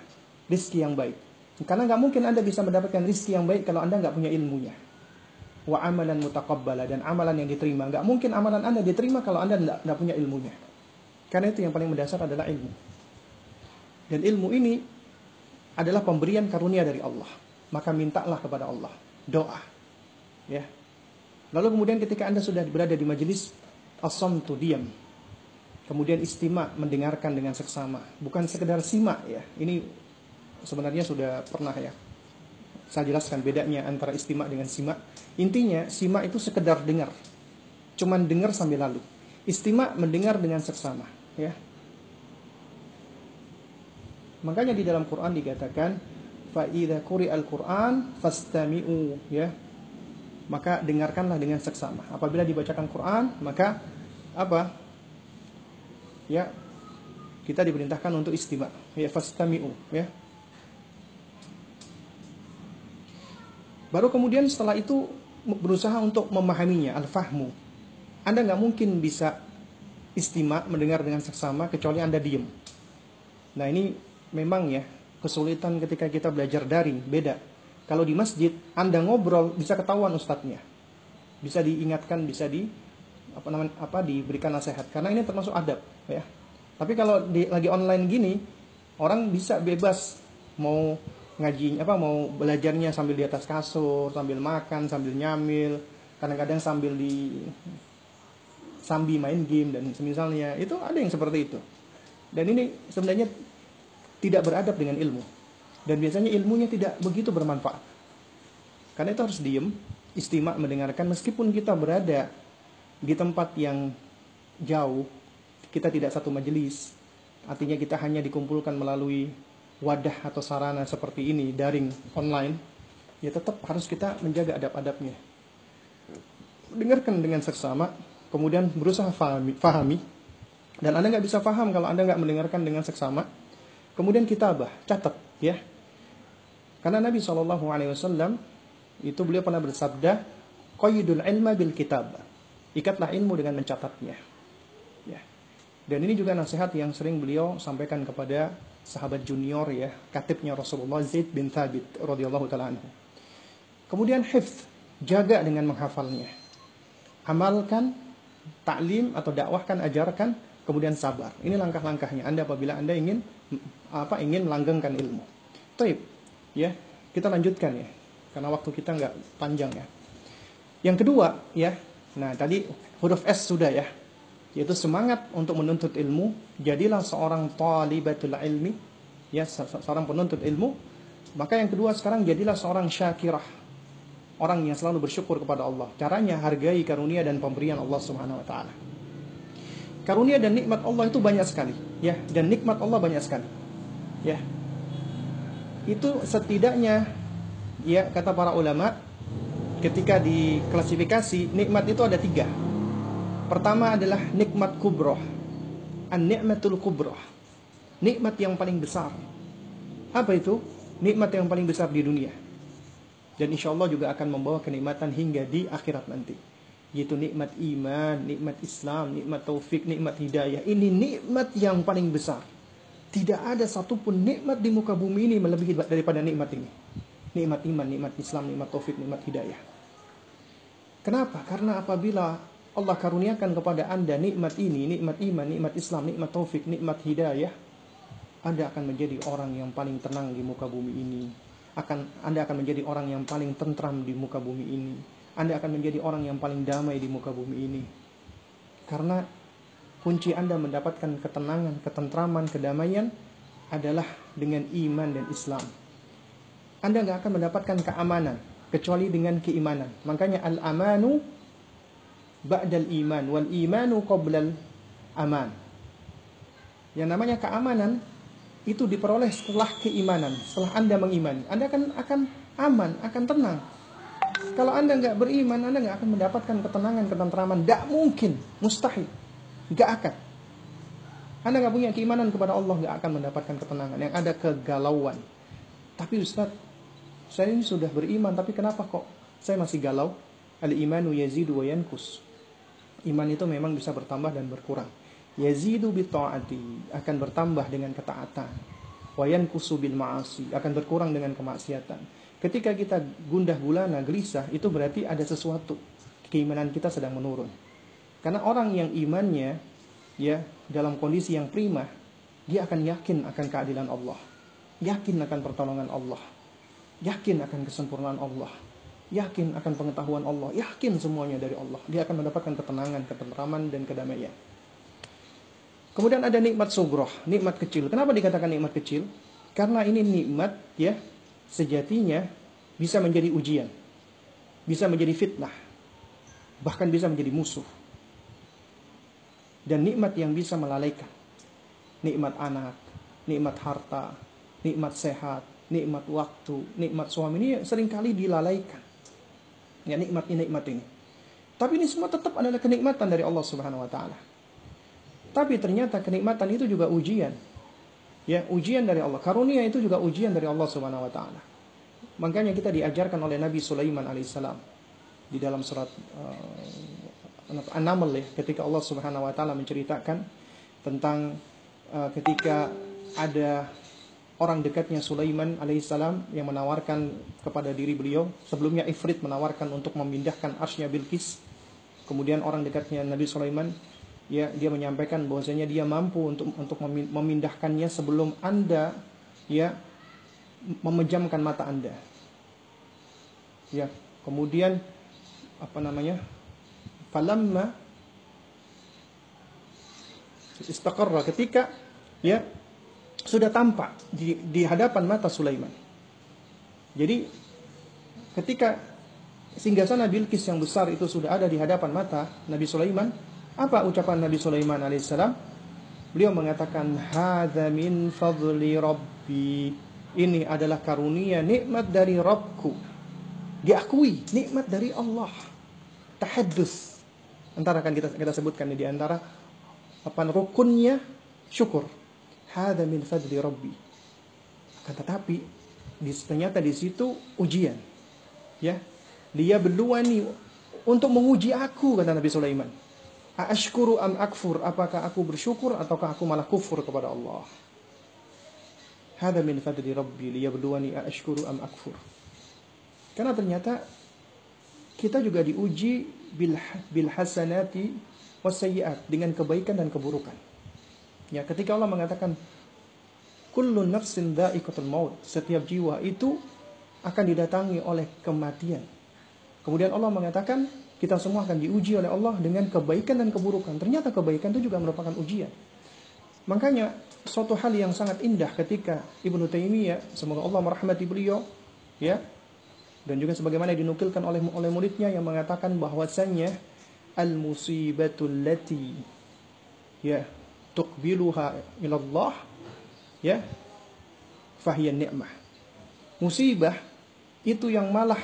Rizki yang baik. Karena nggak mungkin Anda bisa mendapatkan rizki yang baik kalau Anda nggak punya ilmunya. Wa amalan mutakabbala dan amalan yang diterima. Nggak mungkin amalan Anda diterima kalau Anda nggak punya ilmunya. Karena itu yang paling mendasar adalah ilmu. Dan ilmu ini adalah pemberian karunia dari Allah. Maka mintalah kepada Allah. Doa. Ya. Lalu kemudian ketika Anda sudah berada di majelis tu diam. Kemudian istimak mendengarkan dengan seksama, bukan sekedar simak ya. Ini sebenarnya sudah pernah ya Saya jelaskan bedanya antara istimak dengan simak. Intinya, simak itu sekedar dengar. Cuman dengar sambil lalu. Istimak mendengar dengan seksama, ya. Makanya di dalam Quran dikatakan fa idza quri'al Qur'an fastami'u ya. Maka dengarkanlah dengan seksama. Apabila dibacakan Quran, maka apa? Ya, kita diperintahkan untuk istimak. Ya fastami'u ya. Baru kemudian setelah itu berusaha untuk memahaminya, al-fahmu. Anda nggak mungkin bisa istimak mendengar dengan seksama kecuali Anda diem. Nah ini memang ya kesulitan ketika kita belajar daring, beda. Kalau di masjid, Anda ngobrol bisa ketahuan ustadznya. Bisa diingatkan, bisa di apa namanya apa diberikan nasihat karena ini termasuk adab ya. Tapi kalau di, lagi online gini, orang bisa bebas mau ngaji apa mau belajarnya sambil di atas kasur, sambil makan, sambil nyamil, kadang-kadang sambil di sambil main game dan semisalnya. Itu ada yang seperti itu. Dan ini sebenarnya tidak beradab dengan ilmu. Dan biasanya ilmunya tidak begitu bermanfaat. Karena itu harus diem, istimak mendengarkan meskipun kita berada di tempat yang jauh, kita tidak satu majelis. Artinya kita hanya dikumpulkan melalui wadah atau sarana seperti ini daring online. Ya tetap harus kita menjaga adab-adabnya. Dengarkan dengan seksama kemudian berusaha fahami, fahami. Dan anda nggak bisa paham kalau anda nggak mendengarkan dengan seksama. Kemudian kitabah catat ya. Karena Nabi Shallallahu Alaihi Wasallam itu beliau pernah bersabda qayyidul ilma bil kitab ikatlah ilmu dengan mencatatnya ya dan ini juga nasihat yang sering beliau sampaikan kepada sahabat junior ya, katibnya Rasulullah Zaid bin Thabit radhiyallahu taala anhu. Kemudian hifz, jaga dengan menghafalnya. Amalkan, taklim atau dakwahkan, ajarkan, kemudian sabar. Ini langkah-langkahnya Anda apabila Anda ingin apa ingin melanggengkan ilmu. Taib, ya. Kita lanjutkan ya. Karena waktu kita nggak panjang ya. Yang kedua, ya. Nah, tadi huruf S sudah ya. Yaitu semangat untuk menuntut ilmu. Jadilah seorang talibatul ilmi. Ya seorang penuntut ilmu. Maka yang kedua sekarang jadilah seorang syakirah. Orang yang selalu bersyukur kepada Allah. Caranya hargai karunia dan pemberian Allah Subhanahu wa taala. Karunia dan nikmat Allah itu banyak sekali. Ya dan nikmat Allah banyak sekali. Ya. Itu setidaknya ya kata para ulama ketika diklasifikasi nikmat itu ada tiga Pertama adalah nikmat kubroh. An-ni'matul kubroh. Nikmat yang paling besar. Apa itu? Nikmat yang paling besar di dunia. Dan insya Allah juga akan membawa kenikmatan hingga di akhirat nanti. Yaitu nikmat iman, nikmat Islam, nikmat taufik, nikmat hidayah. Ini nikmat yang paling besar. Tidak ada satupun nikmat di muka bumi ini melebihi daripada nikmat ini. Nikmat iman, nikmat Islam, nikmat taufik, nikmat hidayah. Kenapa? Karena apabila Allah karuniakan kepada Anda nikmat ini, nikmat iman, nikmat Islam, nikmat taufik, nikmat hidayah, Anda akan menjadi orang yang paling tenang di muka bumi ini. Akan Anda akan menjadi orang yang paling tentram di muka bumi ini. Anda akan menjadi orang yang paling damai di muka bumi ini. Karena kunci Anda mendapatkan ketenangan, ketentraman, kedamaian adalah dengan iman dan Islam. Anda nggak akan mendapatkan keamanan kecuali dengan keimanan. Makanya al-amanu ba'dal iman wal imanu qoblal aman. Yang namanya keamanan itu diperoleh setelah keimanan, setelah Anda mengimani. Anda akan akan aman, akan tenang. Kalau Anda nggak beriman, Anda nggak akan mendapatkan ketenangan, ketentraman. Tidak mungkin, mustahil, nggak akan. Anda nggak punya keimanan kepada Allah, nggak akan mendapatkan ketenangan. Yang ada kegalauan. Tapi Ustaz, saya ini sudah beriman, tapi kenapa kok saya masih galau? Al imanu yazidu wa yankus. Iman itu memang bisa bertambah dan berkurang. Yazidu ta'ati akan bertambah dengan ketaatan. Wayan kusubil ma'asi akan berkurang dengan kemaksiatan. Ketika kita gundah gulana, gelisah, itu berarti ada sesuatu. Keimanan kita sedang menurun. Karena orang yang imannya ya dalam kondisi yang prima, dia akan yakin akan keadilan Allah. Yakin akan pertolongan Allah. Yakin akan kesempurnaan Allah yakin akan pengetahuan Allah, yakin semuanya dari Allah. Dia akan mendapatkan ketenangan, ketentraman dan kedamaian. Kemudian ada nikmat sugroh, nikmat kecil. Kenapa dikatakan nikmat kecil? Karena ini nikmat ya sejatinya bisa menjadi ujian, bisa menjadi fitnah, bahkan bisa menjadi musuh. Dan nikmat yang bisa melalaikan. Nikmat anak, nikmat harta, nikmat sehat, nikmat waktu, nikmat suami ini sering kali dilalaikan. Ya nikmat ini, nikmat ini. Tapi ini semua tetap adalah kenikmatan dari Allah Subhanahu wa taala. Tapi ternyata kenikmatan itu juga ujian. Ya, ujian dari Allah. Karunia itu juga ujian dari Allah Subhanahu wa taala. Makanya kita diajarkan oleh Nabi Sulaiman alaihissalam di dalam surat uh, An-Naml ya, ketika Allah Subhanahu wa taala menceritakan tentang uh, ketika ada orang dekatnya Sulaiman alaihissalam yang menawarkan kepada diri beliau sebelumnya Ifrit menawarkan untuk memindahkan arsnya Bilqis kemudian orang dekatnya Nabi Sulaiman ya dia menyampaikan bahwasanya dia mampu untuk untuk memindahkannya sebelum Anda ya memejamkan mata Anda Ya, kemudian apa namanya? Falamma istaqarra ketika ya sudah tampak di, di hadapan mata Sulaiman. Jadi ketika singgasana Bilqis yang besar itu sudah ada di hadapan mata Nabi Sulaiman, apa ucapan Nabi Sulaiman alaihissalam? Beliau mengatakan, "Hadza min fadli Rabbi." Ini adalah karunia nikmat dari Rabbku diakui nikmat dari Allah. Tahaddus. Antara kan kita kita sebutkan di antara apa rukunnya syukur. Hada min fadli Rabbi. Akan tetapi di, ternyata di situ ujian. Ya. Dia berluani untuk menguji aku kata Nabi Sulaiman. Ashkuru am akfur? Apakah aku bersyukur ataukah aku malah kufur kepada Allah? Hada min fadli Rabbi liyabluwani ashkuru am akfur. Karena ternyata kita juga diuji bil, bil hasanati dengan kebaikan dan keburukan. Ya, ketika Allah mengatakan kullu nafsin dha'iqatul maut, setiap jiwa itu akan didatangi oleh kematian. Kemudian Allah mengatakan kita semua akan diuji oleh Allah dengan kebaikan dan keburukan. Ternyata kebaikan itu juga merupakan ujian. Makanya suatu hal yang sangat indah ketika Ibnu Taimiyah semoga Allah merahmati beliau ya dan juga sebagaimana dinukilkan oleh oleh muridnya yang mengatakan bahwasannya al musibatul lati ya tuqbiluha ila Allah ya fahiyan ni'mah musibah itu yang malah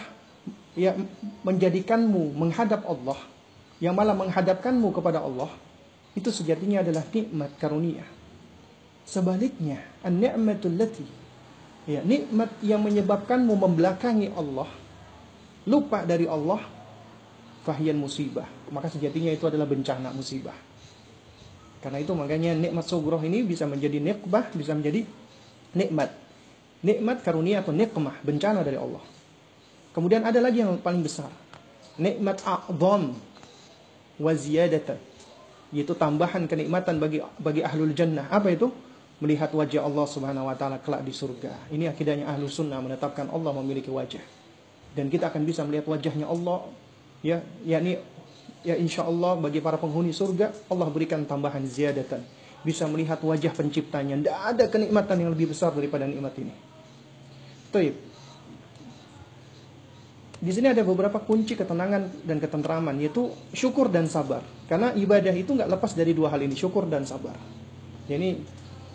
ya menjadikanmu menghadap Allah yang malah menghadapkanmu kepada Allah itu sejatinya adalah nikmat karunia sebaliknya an-ni'matul lati Ya, nikmat yang menyebabkanmu membelakangi Allah, lupa dari Allah, fahiyan musibah. Maka sejatinya itu adalah bencana musibah. Karena itu makanya nikmat sugroh ini bisa menjadi nikmah, bisa menjadi nikmat. Nikmat karunia atau nikmah, bencana dari Allah. Kemudian ada lagi yang paling besar. Nikmat a'zam wa ziyadatan. Yaitu tambahan kenikmatan bagi bagi ahlul jannah. Apa itu? melihat wajah Allah Subhanahu wa taala kelak di surga. Ini akidahnya ahlu sunnah menetapkan Allah memiliki wajah. Dan kita akan bisa melihat wajahnya Allah ya yakni ya insya Allah bagi para penghuni surga Allah berikan tambahan ziyadatan bisa melihat wajah penciptanya tidak ada kenikmatan yang lebih besar daripada nikmat ini Taib. Di sini ada beberapa kunci ketenangan dan ketentraman yaitu syukur dan sabar. Karena ibadah itu nggak lepas dari dua hal ini, syukur dan sabar. Jadi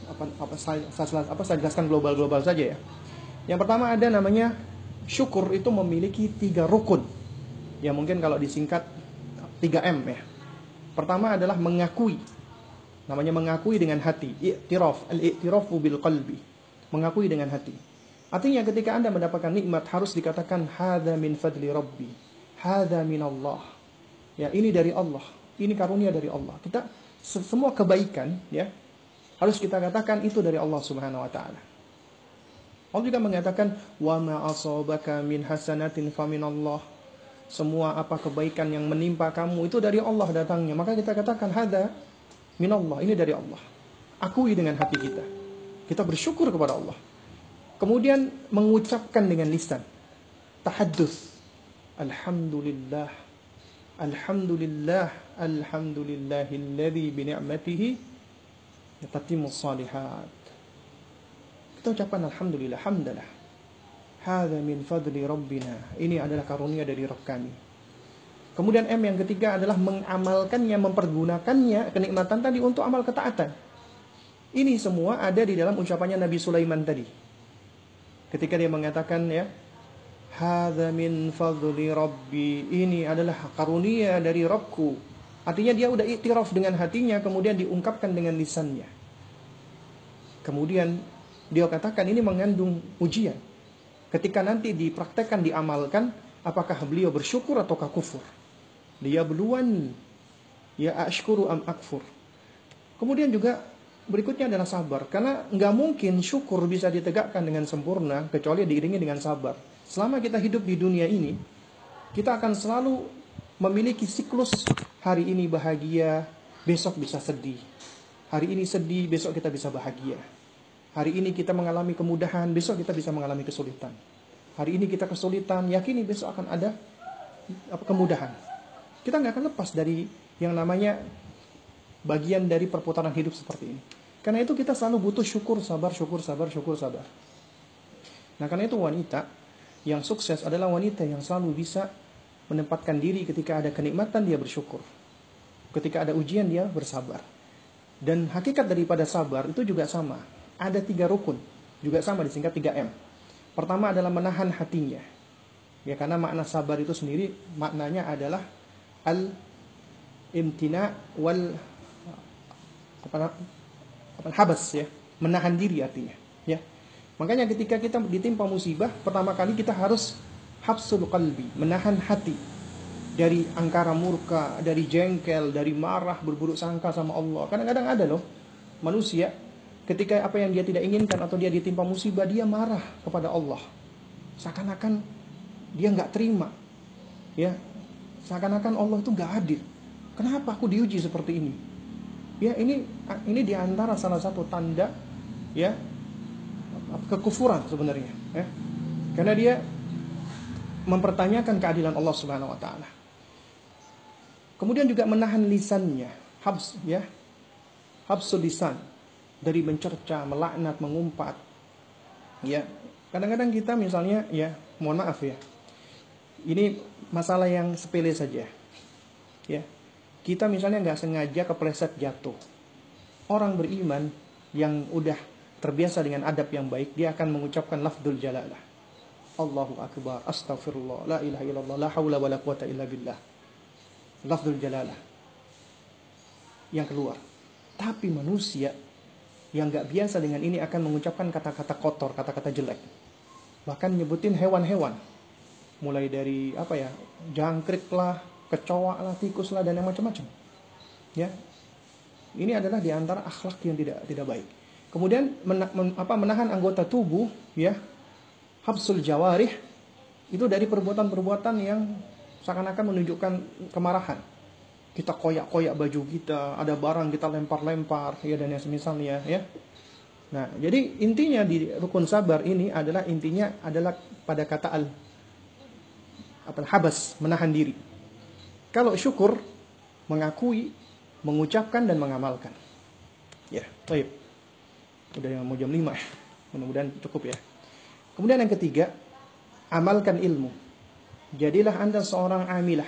apa apa saya, apa saya jelaskan global-global saja ya. Yang pertama ada namanya syukur itu memiliki tiga rukun. Ya mungkin kalau disingkat 3M ya. Pertama adalah mengakui. Namanya mengakui dengan hati. I'tiraf, al-i'tirafu bil qalbi. Mengakui dengan hati. Artinya ketika Anda mendapatkan nikmat harus dikatakan hadza min fadli rabbi. Hadza min Allah. Ya, ini dari Allah. Ini karunia dari Allah. Kita semua kebaikan ya harus kita katakan itu dari Allah Subhanahu wa taala. Allah juga mengatakan wa ma asabaka min hasanatin faminallah. Semua apa kebaikan yang menimpa kamu itu dari Allah datangnya. Maka kita katakan hada minallah, ini dari Allah. Akui dengan hati kita. Kita bersyukur kepada Allah. Kemudian mengucapkan dengan lisan. Tahaddus. Alhamdulillah. Alhamdulillah. Alhamdulillahilladzi bi ni'matihi tatimu salihat. Kita ucapkan Alhamdulillah, Hamdalah. Hadza min fadli rabbina. Ini adalah karunia dari Rabb kami. Kemudian M yang ketiga adalah mengamalkannya, mempergunakannya kenikmatan tadi untuk amal ketaatan. Ini semua ada di dalam ucapannya Nabi Sulaiman tadi. Ketika dia mengatakan ya, Hadza min fadli rabbi. Ini adalah karunia dari Rabbku. Artinya dia udah iktiraf dengan hatinya, kemudian diungkapkan dengan lisannya. Kemudian dia katakan ini mengandung ujian. Ketika nanti dipraktekkan, diamalkan, apakah beliau bersyukur ataukah kufur? Dia beluani. Ya ashkuru am akfur. Kemudian juga berikutnya adalah sabar. Karena nggak mungkin syukur bisa ditegakkan dengan sempurna kecuali diiringi dengan sabar. Selama kita hidup di dunia ini, kita akan selalu memiliki siklus hari ini bahagia, besok bisa sedih. Hari ini sedih, besok kita bisa bahagia. Hari ini kita mengalami kemudahan, besok kita bisa mengalami kesulitan. Hari ini kita kesulitan, yakini besok akan ada kemudahan. Kita nggak akan lepas dari yang namanya bagian dari perputaran hidup seperti ini. Karena itu kita selalu butuh syukur, sabar, syukur, sabar, syukur, sabar. Nah karena itu wanita yang sukses adalah wanita yang selalu bisa menempatkan diri ketika ada kenikmatan dia bersyukur. Ketika ada ujian dia bersabar. Dan hakikat daripada sabar itu juga sama. Ada tiga rukun. Juga sama disingkat 3M. Pertama adalah menahan hatinya. Ya karena makna sabar itu sendiri maknanya adalah al imtina wal apa, apa habas ya menahan diri artinya ya makanya ketika kita ditimpa musibah pertama kali kita harus habsul qalbi menahan hati dari angkara murka dari jengkel dari marah berburuk sangka sama Allah kadang-kadang ada loh manusia ketika apa yang dia tidak inginkan atau dia ditimpa musibah dia marah kepada Allah. Seakan-akan dia nggak terima ya. Seakan-akan Allah itu nggak adil kenapa aku diuji seperti ini? Ya ini ini di antara salah satu tanda ya kekufuran sebenarnya ya. Karena dia mempertanyakan keadilan Allah Subhanahu wa taala. Kemudian juga menahan lisannya habs ya. Habsul lisan dari mencerca melaknat mengumpat ya kadang-kadang kita misalnya ya mohon maaf ya ini masalah yang sepele saja ya kita misalnya nggak sengaja kepleset jatuh. Orang beriman yang udah terbiasa dengan adab yang baik, dia akan mengucapkan lafdul jalalah. Allahu akbar, astaghfirullah, la ilaha illallah, la haula wala quwata illa billah. Lafdul jalalah. Yang keluar. Tapi manusia yang nggak biasa dengan ini akan mengucapkan kata-kata kotor, kata-kata jelek. Bahkan nyebutin hewan-hewan. Mulai dari apa ya, jangkrik lah, kecoa lah, tikus lah dan yang macam-macam. Ya. Ini adalah di antara akhlak yang tidak tidak baik. Kemudian men, men, apa, menahan anggota tubuh ya. Habsul jawarih itu dari perbuatan-perbuatan yang seakan-akan menunjukkan kemarahan. Kita koyak-koyak baju kita, ada barang kita lempar-lempar ya dan yang semisalnya ya. Nah, jadi intinya di rukun sabar ini adalah intinya adalah pada kata al apa habas menahan diri kalau syukur, mengakui, mengucapkan dan mengamalkan. Ya, baik. Udah yang mau jam 5 ya. Mudah-mudahan cukup ya. Kemudian yang ketiga, amalkan ilmu. Jadilah Anda seorang amilah,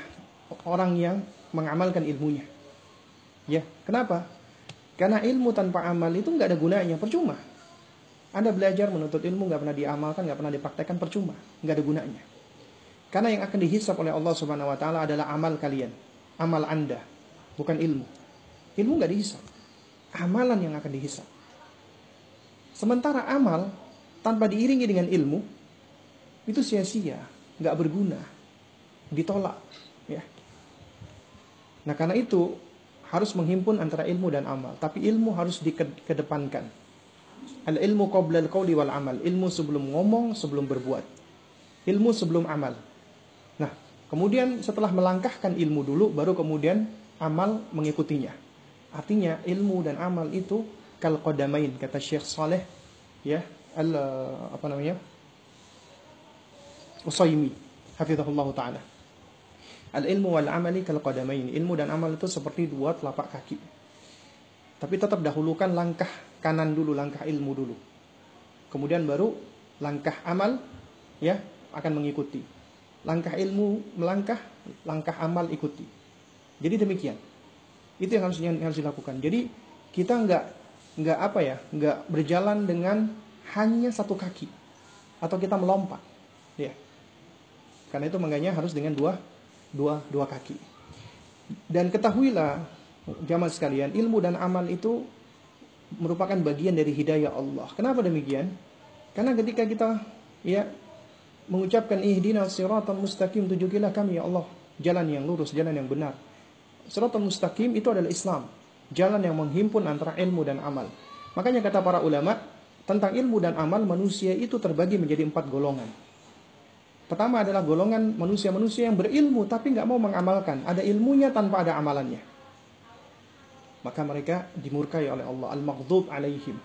orang yang mengamalkan ilmunya. Ya, kenapa? Karena ilmu tanpa amal itu nggak ada gunanya, percuma. Anda belajar menuntut ilmu nggak pernah diamalkan, nggak pernah dipraktekkan, percuma, nggak ada gunanya. Karena yang akan dihisap oleh Allah Subhanahu wa taala adalah amal kalian, amal Anda, bukan ilmu. Ilmu nggak dihisap. Amalan yang akan dihisap. Sementara amal tanpa diiringi dengan ilmu itu sia-sia, nggak berguna, ditolak. Nah, karena itu harus menghimpun antara ilmu dan amal, tapi ilmu harus dikedepankan. Al ilmu qabla al qawli wal amal. Ilmu sebelum ngomong, sebelum berbuat. Ilmu sebelum amal. Kemudian setelah melangkahkan ilmu dulu, baru kemudian amal mengikutinya. Artinya ilmu dan amal itu kal qadamain kata Syekh Saleh ya al apa namanya Usaimi hafizahullah taala. Al ilmu wal amali kal qadamain. Ilmu dan amal itu seperti dua telapak kaki. Tapi tetap dahulukan langkah kanan dulu, langkah ilmu dulu. Kemudian baru langkah amal ya akan mengikuti. Langkah ilmu melangkah, langkah amal ikuti. Jadi demikian. Itu yang harus yang harus dilakukan. Jadi kita nggak nggak apa ya, nggak berjalan dengan hanya satu kaki atau kita melompat, ya. Karena itu makanya harus dengan dua dua dua kaki. Dan ketahuilah jamaah sekalian, ilmu dan amal itu merupakan bagian dari hidayah Allah. Kenapa demikian? Karena ketika kita ya mengucapkan ihdinas siratal mustaqim tunjukilah kami ya Allah jalan yang lurus, jalan yang benar. Siratal mustaqim itu adalah Islam, jalan yang menghimpun antara ilmu dan amal. Makanya kata para ulama tentang ilmu dan amal manusia itu terbagi menjadi empat golongan. Pertama adalah golongan manusia-manusia yang berilmu tapi nggak mau mengamalkan. Ada ilmunya tanpa ada amalannya. Maka mereka dimurkai oleh Allah. Al-maghdub alaihim.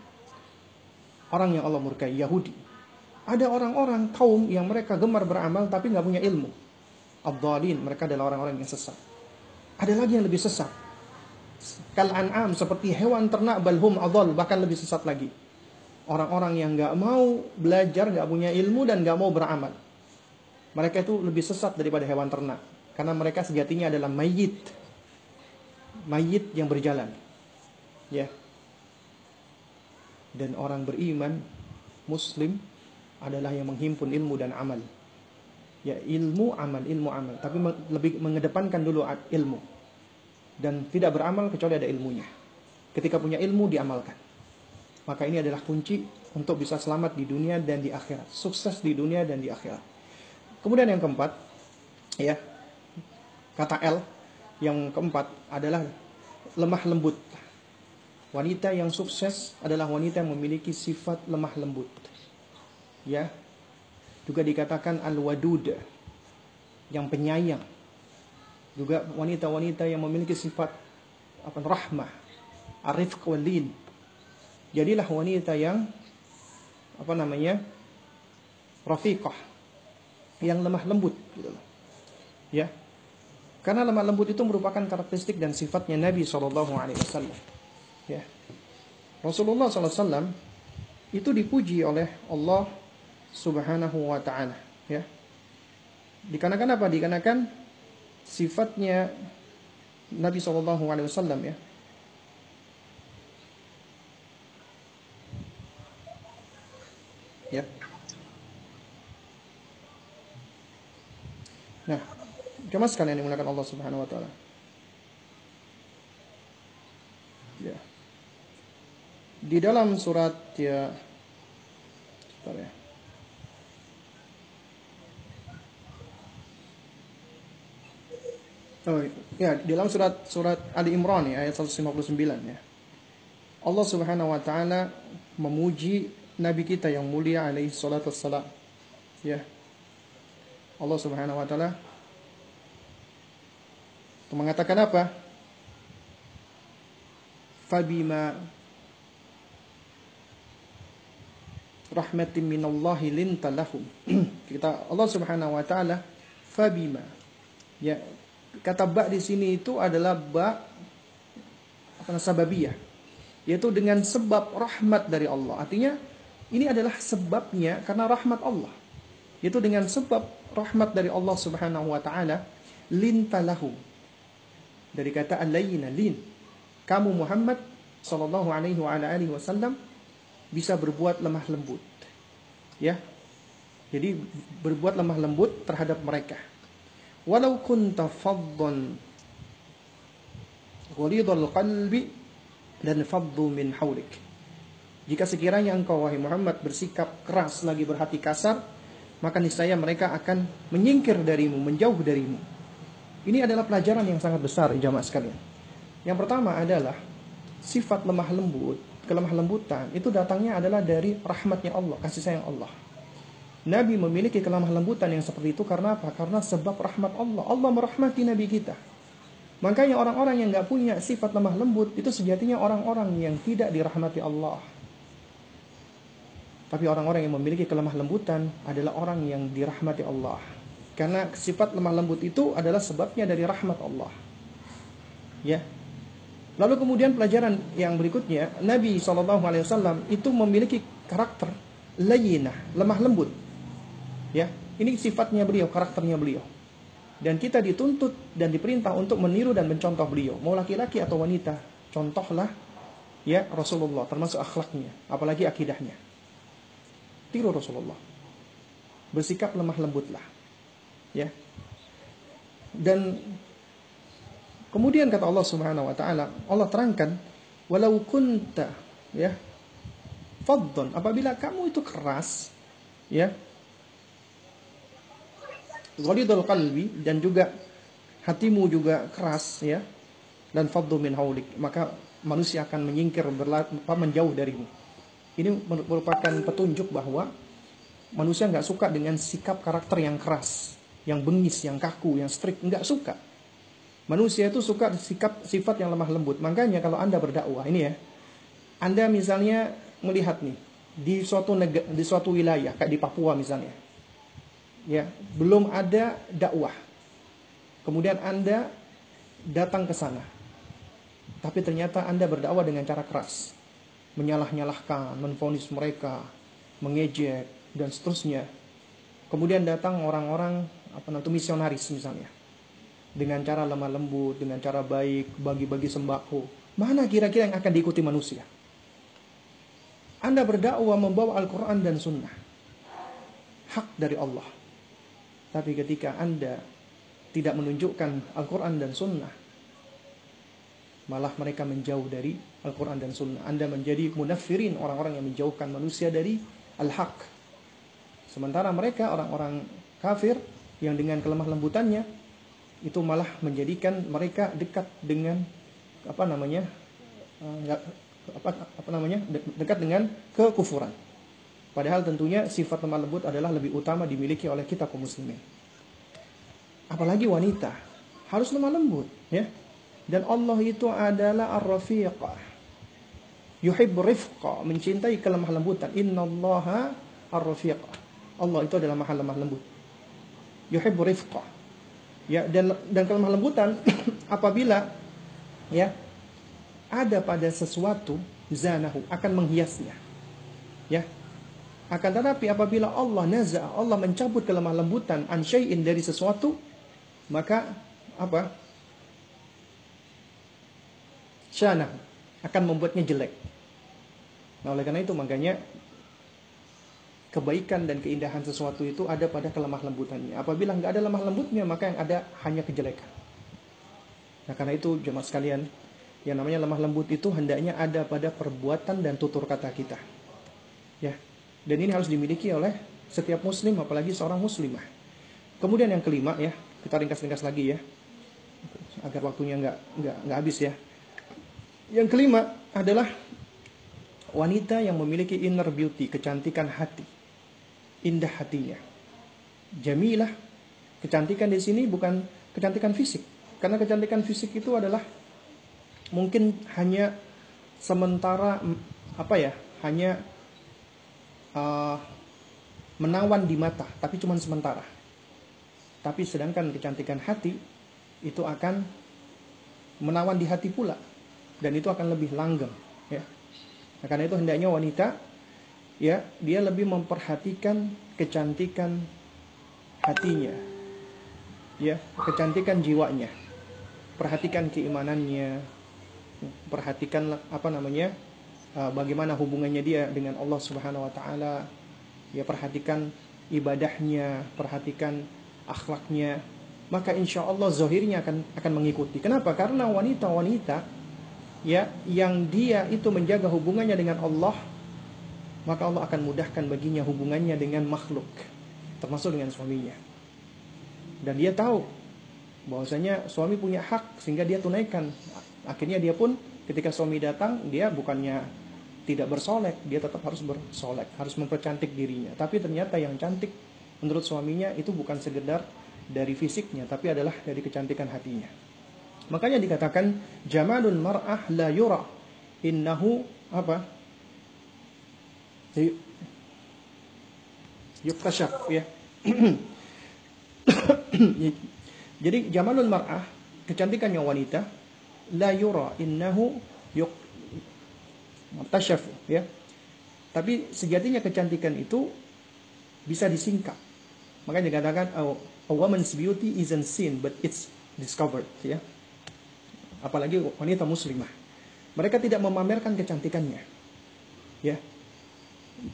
Orang yang Allah murkai, Yahudi. Ada orang-orang kaum yang mereka gemar beramal tapi nggak punya ilmu. Abdalin, mereka adalah orang-orang yang sesat. Ada lagi yang lebih sesat. Kal an'am seperti hewan ternak balhum adol bahkan lebih sesat lagi. Orang-orang yang nggak mau belajar, nggak punya ilmu dan nggak mau beramal. Mereka itu lebih sesat daripada hewan ternak karena mereka sejatinya adalah mayit. Mayit yang berjalan. Ya. Dan orang beriman muslim adalah yang menghimpun ilmu dan amal. Ya, ilmu amal, ilmu amal, tapi lebih mengedepankan dulu ilmu. Dan tidak beramal kecuali ada ilmunya. Ketika punya ilmu diamalkan. Maka ini adalah kunci untuk bisa selamat di dunia dan di akhirat. Sukses di dunia dan di akhirat. Kemudian yang keempat, ya, kata L yang keempat adalah lemah lembut. Wanita yang sukses adalah wanita yang memiliki sifat lemah lembut. Ya juga dikatakan al-wadud yang penyayang. Juga wanita-wanita yang memiliki sifat apa rahmah arif walin jadilah wanita yang apa namanya rafiqah yang lemah lembut gitu loh ya karena lemah lembut itu merupakan karakteristik dan sifatnya Nabi Shallallahu Alaihi Wasallam ya Rasulullah SAW itu dipuji oleh Allah Subhanahu wa taala ya. Dikarenakan apa? Dikarenakan sifatnya Nabi Shallallahu alaihi wasallam ya. Ya. Nah, jemaah sekalian yang menggunakan Allah Subhanahu wa taala. Ya. Di dalam surat ya Bentar ya. Oh, ya, di dalam surat surat Ali Imran ya, ayat 159 ya. Allah Subhanahu wa taala memuji nabi kita yang mulia alaihi salatu wassalam. Ya. Allah Subhanahu wa taala mengatakan apa? Fabima rahmatin minallahi linta lahum. Kita Allah Subhanahu wa taala fabima ya kata ba di sini itu adalah ba apa sababiyah yaitu dengan sebab rahmat dari Allah. Artinya ini adalah sebabnya karena rahmat Allah. Yaitu dengan sebab rahmat dari Allah Subhanahu wa taala lintalahu. Dari kata alayna lin. Kamu Muhammad sallallahu alaihi wa alihi wasallam bisa berbuat lemah lembut. Ya. Jadi berbuat lemah lembut terhadap mereka walau kunta faddan ghalidhal qalbi dan faddu min haulik jika sekiranya engkau wahai Muhammad bersikap keras lagi berhati kasar maka niscaya mereka akan menyingkir darimu menjauh darimu ini adalah pelajaran yang sangat besar jamaah sekalian yang pertama adalah sifat lemah lembut kelemah lembutan itu datangnya adalah dari rahmatnya Allah kasih sayang Allah Nabi memiliki kelemah lembutan yang seperti itu karena apa? Karena sebab rahmat Allah. Allah merahmati Nabi kita. Makanya orang-orang yang nggak punya sifat lemah lembut itu sejatinya orang-orang yang tidak dirahmati Allah. Tapi orang-orang yang memiliki kelemah lembutan adalah orang yang dirahmati Allah. Karena sifat lemah lembut itu adalah sebabnya dari rahmat Allah. Ya. Lalu kemudian pelajaran yang berikutnya, Nabi SAW itu memiliki karakter layinah, lemah lembut Ya, ini sifatnya beliau, karakternya beliau. Dan kita dituntut dan diperintah untuk meniru dan mencontoh beliau. Mau laki-laki atau wanita, contohlah ya Rasulullah termasuk akhlaknya, apalagi akidahnya. Tiru Rasulullah. Bersikap lemah lembutlah. Ya. Dan kemudian kata Allah Subhanahu wa taala, Allah terangkan, "Walau kunta ya faddon apabila kamu itu keras ya ghalidul qalbi dan juga hatimu juga keras ya dan faddu min haulik maka manusia akan menyingkir berlapa menjauh darimu ini merupakan petunjuk bahwa manusia nggak suka dengan sikap karakter yang keras yang bengis yang kaku yang strict. Nggak suka. Manusia itu suka sikap sifat yang lemah lembut. Makanya kalau anda berdakwah ini ya anda misalnya melihat nih di suatu negara, di suatu wilayah kayak di Papua misalnya ya belum ada dakwah. Kemudian anda datang ke sana tapi ternyata anda berdakwah dengan cara keras menyalah-nyalahkan menfonis mereka mengejek dan seterusnya. Kemudian datang orang-orang apa namanya misionaris misalnya. Dengan cara lemah lembut dengan cara baik bagi-bagi sembako. Mana kira-kira yang akan diikuti manusia? Anda berdakwah membawa Al-Quran dan Sunnah. Hak dari Allah. Tapi ketika Anda tidak menunjukkan Al-Quran dan Sunnah, malah mereka menjauh dari Al-Quran dan Sunnah. Anda menjadi munafirin orang-orang yang menjauhkan manusia dari Al-Haq. Sementara mereka orang-orang kafir yang dengan kelemah lembutannya itu malah menjadikan mereka dekat dengan apa namanya eh, apa, apa namanya dekat dengan kekufuran. Padahal tentunya sifat lemah lembut adalah lebih utama dimiliki oleh kita kaum muslimin. Apalagi wanita harus lemah lembut, ya. Dan Allah itu adalah ar-rafiqah. Yuhib rifqa, mencintai kelemah lembutan. Innallaha ar-rafiqah. Allah itu adalah maha lemah lembut. Yuhib rifqa. Ya, dan dan kelemah lembutan apabila ya ada pada sesuatu zanahu akan menghiasnya. Ya, akan tetapi apabila Allah naza, Allah mencabut kelemah lembutan an syai'in dari sesuatu, maka apa? Syana akan membuatnya jelek. Nah, oleh karena itu makanya kebaikan dan keindahan sesuatu itu ada pada kelemah lembutannya. Apabila nggak ada lemah lembutnya, maka yang ada hanya kejelekan. Nah, karena itu jemaat sekalian, yang namanya lemah lembut itu hendaknya ada pada perbuatan dan tutur kata kita. Ya, dan ini harus dimiliki oleh setiap muslim apalagi seorang muslimah. Kemudian yang kelima ya, kita ringkas-ringkas lagi ya. Agar waktunya nggak nggak nggak habis ya. Yang kelima adalah wanita yang memiliki inner beauty, kecantikan hati. Indah hatinya. Jamilah, kecantikan di sini bukan kecantikan fisik. Karena kecantikan fisik itu adalah mungkin hanya sementara apa ya? Hanya uh, menawan di mata, tapi cuma sementara. Tapi sedangkan kecantikan hati itu akan menawan di hati pula dan itu akan lebih langgeng ya. Nah, karena itu hendaknya wanita ya dia lebih memperhatikan kecantikan hatinya ya kecantikan jiwanya perhatikan keimanannya perhatikan apa namanya Uh, bagaimana hubungannya dia dengan Allah Subhanahu wa taala. Ya perhatikan ibadahnya, perhatikan akhlaknya, maka insya Allah zohirnya akan akan mengikuti. Kenapa? Karena wanita-wanita ya yang dia itu menjaga hubungannya dengan Allah, maka Allah akan mudahkan baginya hubungannya dengan makhluk, termasuk dengan suaminya. Dan dia tahu bahwasanya suami punya hak sehingga dia tunaikan. Akhirnya dia pun ketika suami datang, dia bukannya tidak bersolek, dia tetap harus bersolek, harus mempercantik dirinya. Tapi ternyata yang cantik menurut suaminya itu bukan sekedar dari fisiknya, tapi adalah dari kecantikan hatinya. Makanya dikatakan jamalun mar'ah la yura innahu apa? Yuktashaf ya. Jadi jamalun mar'ah kecantikannya wanita la yura innahu yuk tasyafu ya. Tapi sejatinya kecantikan itu bisa disingkap. Makanya dikatakan oh, a woman's beauty isn't seen but it's discovered, ya. Apalagi wanita muslimah. Mereka tidak memamerkan kecantikannya. Ya.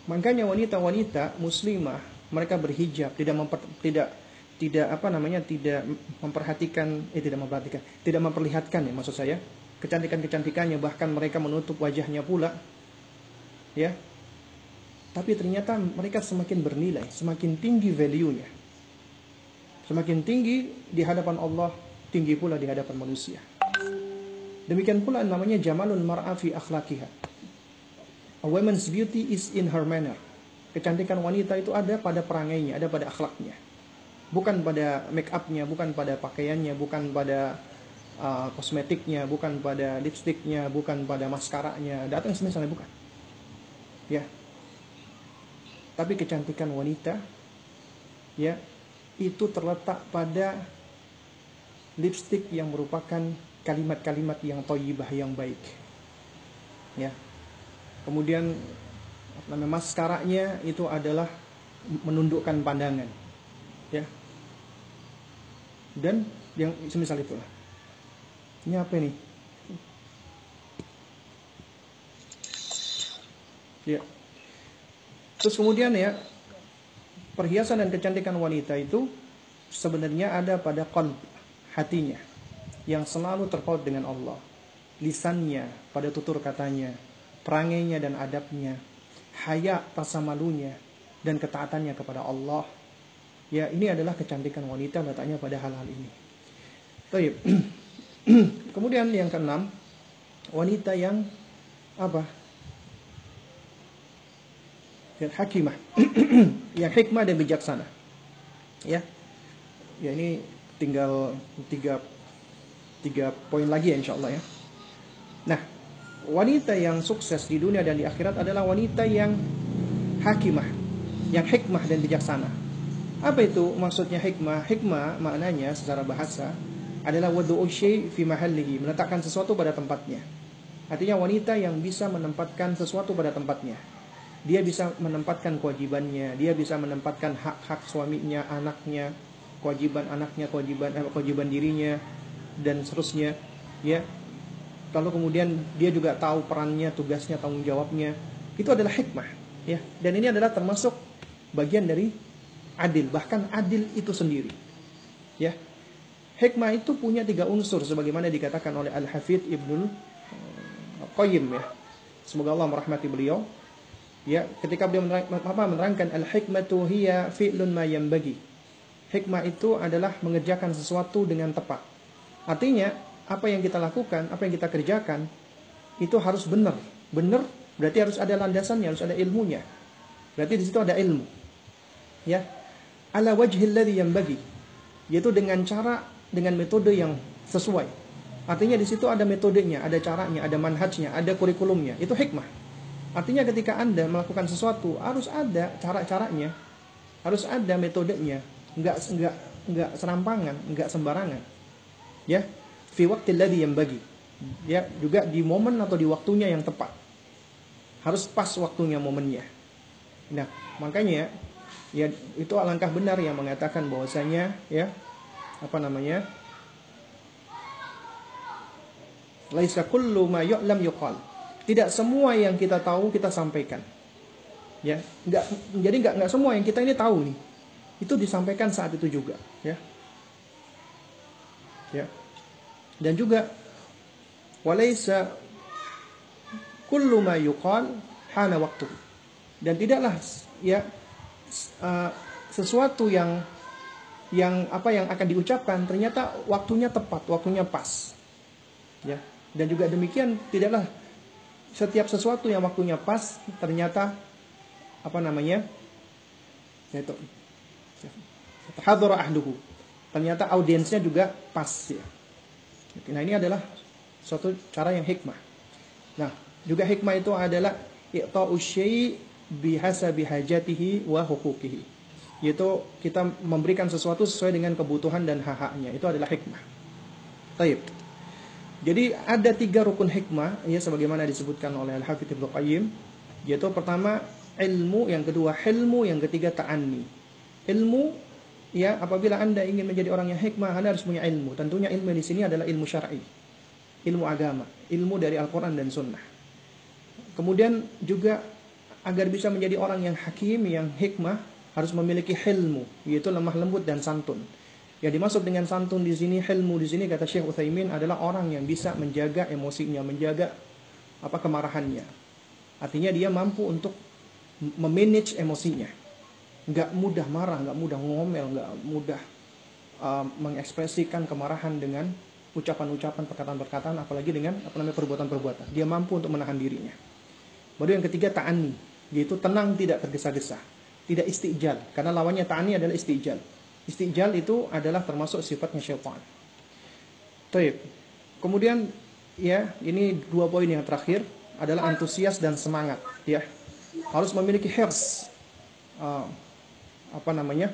Makanya wanita-wanita muslimah mereka berhijab, tidak memper, tidak tidak apa namanya tidak memperhatikan eh tidak memperhatikan tidak memperlihatkan ya maksud saya kecantikan kecantikannya bahkan mereka menutup wajahnya pula ya tapi ternyata mereka semakin bernilai semakin tinggi value-nya semakin tinggi di hadapan Allah tinggi pula di hadapan manusia demikian pula namanya jamalul mar'a fi akhlaqiha a woman's beauty is in her manner kecantikan wanita itu ada pada perangainya ada pada akhlaknya bukan pada make upnya, bukan pada pakaiannya, bukan pada uh, kosmetiknya, bukan pada lipstiknya, bukan pada maskaranya, datang semisalnya bukan. Ya. Tapi kecantikan wanita ya itu terletak pada lipstik yang merupakan kalimat-kalimat yang toyibah yang baik. Ya. Kemudian maskaranya itu adalah menundukkan pandangan. Ya, dan yang semisal itulah. Ini apa ini? Ya. Terus kemudian ya, perhiasan dan kecantikan wanita itu sebenarnya ada pada qalb, hatinya yang selalu terpaut dengan Allah. Lisannya pada tutur katanya, perangainya dan adabnya, haya rasa malunya dan ketaatannya kepada Allah Ya, ini adalah kecantikan wanita letaknya pada hal-hal ini. Baik. Kemudian yang keenam, wanita yang apa? Yang hakimah. yang hikmah dan bijaksana. Ya. Ya ini tinggal tiga tiga poin lagi ya insya Allah ya. Nah, wanita yang sukses di dunia dan di akhirat adalah wanita yang hakimah, yang hikmah dan bijaksana. Apa itu maksudnya hikmah? Hikmah maknanya secara bahasa adalah wadu'u syai' fi mahallihi, meletakkan sesuatu pada tempatnya. Artinya wanita yang bisa menempatkan sesuatu pada tempatnya. Dia bisa menempatkan kewajibannya, dia bisa menempatkan hak-hak suaminya, anaknya, kewajiban anaknya, kewajiban eh, kewajiban dirinya dan seterusnya, ya. Lalu kemudian dia juga tahu perannya, tugasnya, tanggung jawabnya. Itu adalah hikmah, ya. Dan ini adalah termasuk bagian dari adil, bahkan adil itu sendiri. Ya. Hikmah itu punya tiga unsur sebagaimana dikatakan oleh Al-Hafidh Ibnul eh, Qayyim ya. Semoga Allah merahmati beliau. Ya, ketika beliau menerang, menerangkan al-hikmatu hiya fi'lun ma bagi. Hikmah itu adalah mengerjakan sesuatu dengan tepat. Artinya, apa yang kita lakukan, apa yang kita kerjakan itu harus benar. Benar berarti harus ada landasannya, harus ada ilmunya. Berarti di situ ada ilmu. Ya, ala wajhil ladzi bagi yaitu dengan cara dengan metode yang sesuai. Artinya di situ ada metodenya, ada caranya, ada manhajnya, ada kurikulumnya. Itu hikmah. Artinya ketika Anda melakukan sesuatu harus ada cara-caranya, harus ada metodenya, enggak enggak enggak serampangan, enggak sembarangan. Ya, fi waqtil ladzi bagi Ya, juga di momen atau di waktunya yang tepat. Harus pas waktunya momennya. Nah, makanya ya itu alangkah benar yang mengatakan bahwasanya ya apa namanya laisa kullu ma yu'lam yuqal. Tidak semua yang kita tahu kita sampaikan. Ya nggak jadi nggak nggak semua yang kita ini tahu nih. Itu disampaikan saat itu juga ya ya dan juga walaisa kullu ma yuqal hana waktu dan tidaklah ya uh, sesuatu yang yang apa yang akan diucapkan ternyata waktunya tepat, waktunya pas. Ya. Dan juga demikian tidaklah setiap sesuatu yang waktunya pas ternyata apa namanya? yaitu hadara ahluhu. Ternyata audiensnya juga pas ya. Nah, ini adalah suatu cara yang hikmah. Nah, juga hikmah itu adalah i'ta'u syai' bihasabi hajatihi wa hukukihi yaitu kita memberikan sesuatu sesuai dengan kebutuhan dan hak-haknya itu adalah hikmah Taib. Jadi ada tiga rukun hikmah ya sebagaimana disebutkan oleh Al-Hafidz Ibnu Qayyim yaitu pertama ilmu, yang kedua ilmu, yang ketiga ta'anni. Ilmu ya apabila Anda ingin menjadi orang yang hikmah, Anda harus punya ilmu. Tentunya ilmu di sini adalah ilmu syar'i. Ilmu agama, ilmu dari Al-Qur'an dan Sunnah. Kemudian juga agar bisa menjadi orang yang hakim, yang hikmah, harus memiliki ilmu, yaitu lemah lembut dan santun. Yang dimaksud dengan santun di sini, ilmu di sini kata Syekh Utsaimin adalah orang yang bisa menjaga emosinya, menjaga apa kemarahannya. Artinya dia mampu untuk memanage emosinya. Nggak mudah marah, nggak mudah ngomel, nggak mudah uh, mengekspresikan kemarahan dengan ucapan-ucapan, perkataan-perkataan, apalagi dengan apa namanya perbuatan-perbuatan. Dia mampu untuk menahan dirinya. Baru yang ketiga ta'ani, yaitu tenang tidak tergesa-gesa, tidak istijal, karena lawannya ta'ani adalah istijal. Istijal itu adalah termasuk sifatnya syaitan. Taib. Kemudian ya, ini dua poin yang terakhir adalah antusias dan semangat, ya. Harus memiliki hirs. Uh, apa namanya?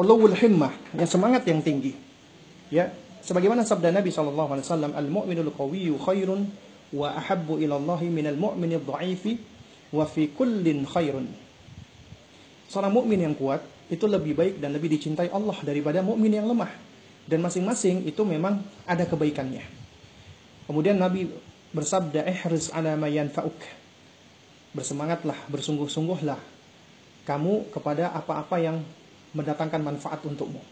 ulul himmah, yang semangat yang tinggi. Ya, sebagaimana sabda Nabi alaihi wasallam, "Al-mu'minul qawiyyu khairun wa ahabbu ila Allah minal mu'minidh dha'ifi wa fi kullin khairun." Seorang mukmin yang kuat itu lebih baik dan lebih dicintai Allah daripada mukmin yang lemah. Dan masing-masing itu memang ada kebaikannya. Kemudian Nabi bersabda, "Ihris ala ma yanfa'uk." Bersemangatlah, bersungguh-sungguhlah kamu kepada apa-apa yang mendatangkan manfaat untukmu.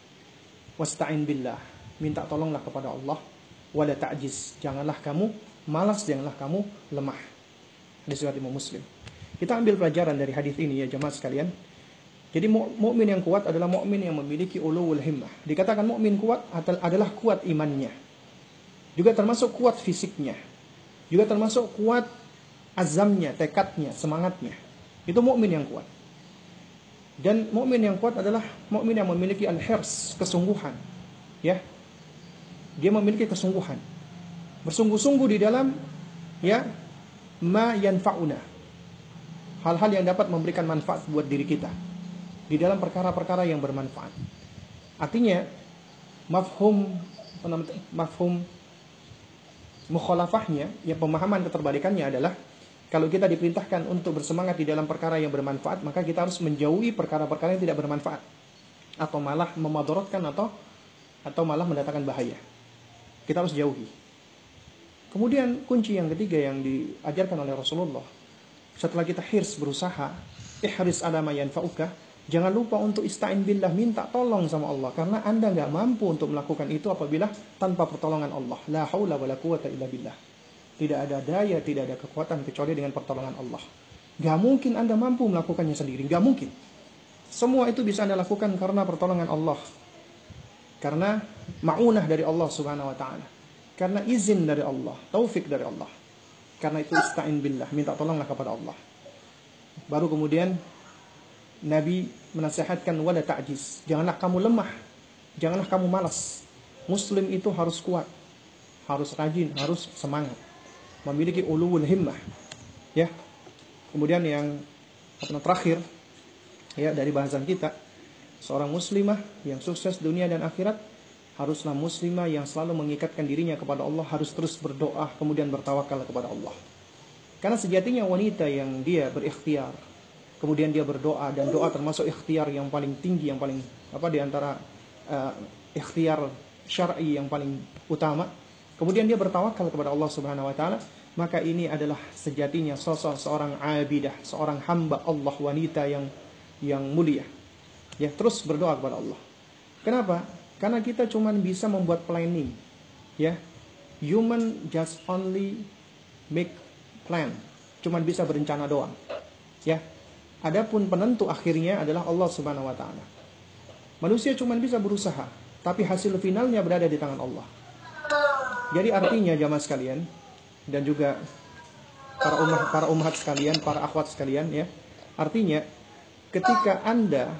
Wasta'in billah. Minta tolonglah kepada Allah. Wala ta'jiz. Janganlah kamu malas, janganlah kamu lemah. Hadis riwayat Imam Muslim. Kita ambil pelajaran dari hadis ini ya jemaah sekalian. Jadi mukmin yang kuat adalah mukmin yang memiliki ulul himmah. Dikatakan mukmin kuat adalah kuat imannya. Juga termasuk kuat fisiknya. Juga termasuk kuat azamnya, tekadnya, semangatnya. Itu mukmin yang kuat. Dan mukmin yang kuat adalah mukmin yang memiliki al-hirs, kesungguhan. Ya. Dia memiliki kesungguhan. Bersungguh-sungguh di dalam ya ma yanfa'una. Hal-hal yang dapat memberikan manfaat buat diri kita di dalam perkara-perkara yang bermanfaat. Artinya mafhum mafhum mukhalafahnya, ya pemahaman keterbalikannya adalah kalau kita diperintahkan untuk bersemangat di dalam perkara yang bermanfaat, maka kita harus menjauhi perkara-perkara yang tidak bermanfaat atau malah memadorotkan atau atau malah mendatangkan bahaya. Kita harus jauhi. Kemudian kunci yang ketiga yang diajarkan oleh Rasulullah setelah kita hirs berusaha, ihris ala ma yanfa'uka, jangan lupa untuk istain billah minta tolong sama Allah karena Anda nggak mampu untuk melakukan itu apabila tanpa pertolongan Allah. La haula wala quwata illa billah. Tidak ada daya, tidak ada kekuatan kecuali dengan pertolongan Allah. Gak mungkin Anda mampu melakukannya sendiri. Gak mungkin. Semua itu bisa Anda lakukan karena pertolongan Allah. Karena ma'unah dari Allah subhanahu wa ta'ala. Karena izin dari Allah. Taufik dari Allah. Karena itu ista'in billah. Minta tolonglah kepada Allah. Baru kemudian Nabi menasihatkan wala ta'jiz. Janganlah kamu lemah. Janganlah kamu malas. Muslim itu harus kuat. Harus rajin, harus semangat memiliki ulul himmah. Ya. Kemudian yang apa terakhir ya dari bahasan kita, seorang muslimah yang sukses dunia dan akhirat haruslah muslimah yang selalu mengikatkan dirinya kepada Allah, harus terus berdoa kemudian bertawakal kepada Allah. Karena sejatinya wanita yang dia berikhtiar, kemudian dia berdoa dan doa termasuk ikhtiar yang paling tinggi yang paling apa di antara uh, ikhtiar syar'i yang paling utama kemudian dia bertawakal kepada Allah Subhanahu wa taala, maka ini adalah sejatinya sosok seorang abidah, seorang hamba Allah wanita yang yang mulia. Ya, terus berdoa kepada Allah. Kenapa? Karena kita cuma bisa membuat planning. Ya. Human just only make plan. Cuma bisa berencana doang. Ya. Adapun penentu akhirnya adalah Allah Subhanahu wa taala. Manusia cuma bisa berusaha, tapi hasil finalnya berada di tangan Allah. Jadi artinya jamaah sekalian dan juga para umat para umat sekalian, para akhwat sekalian ya. Artinya ketika Anda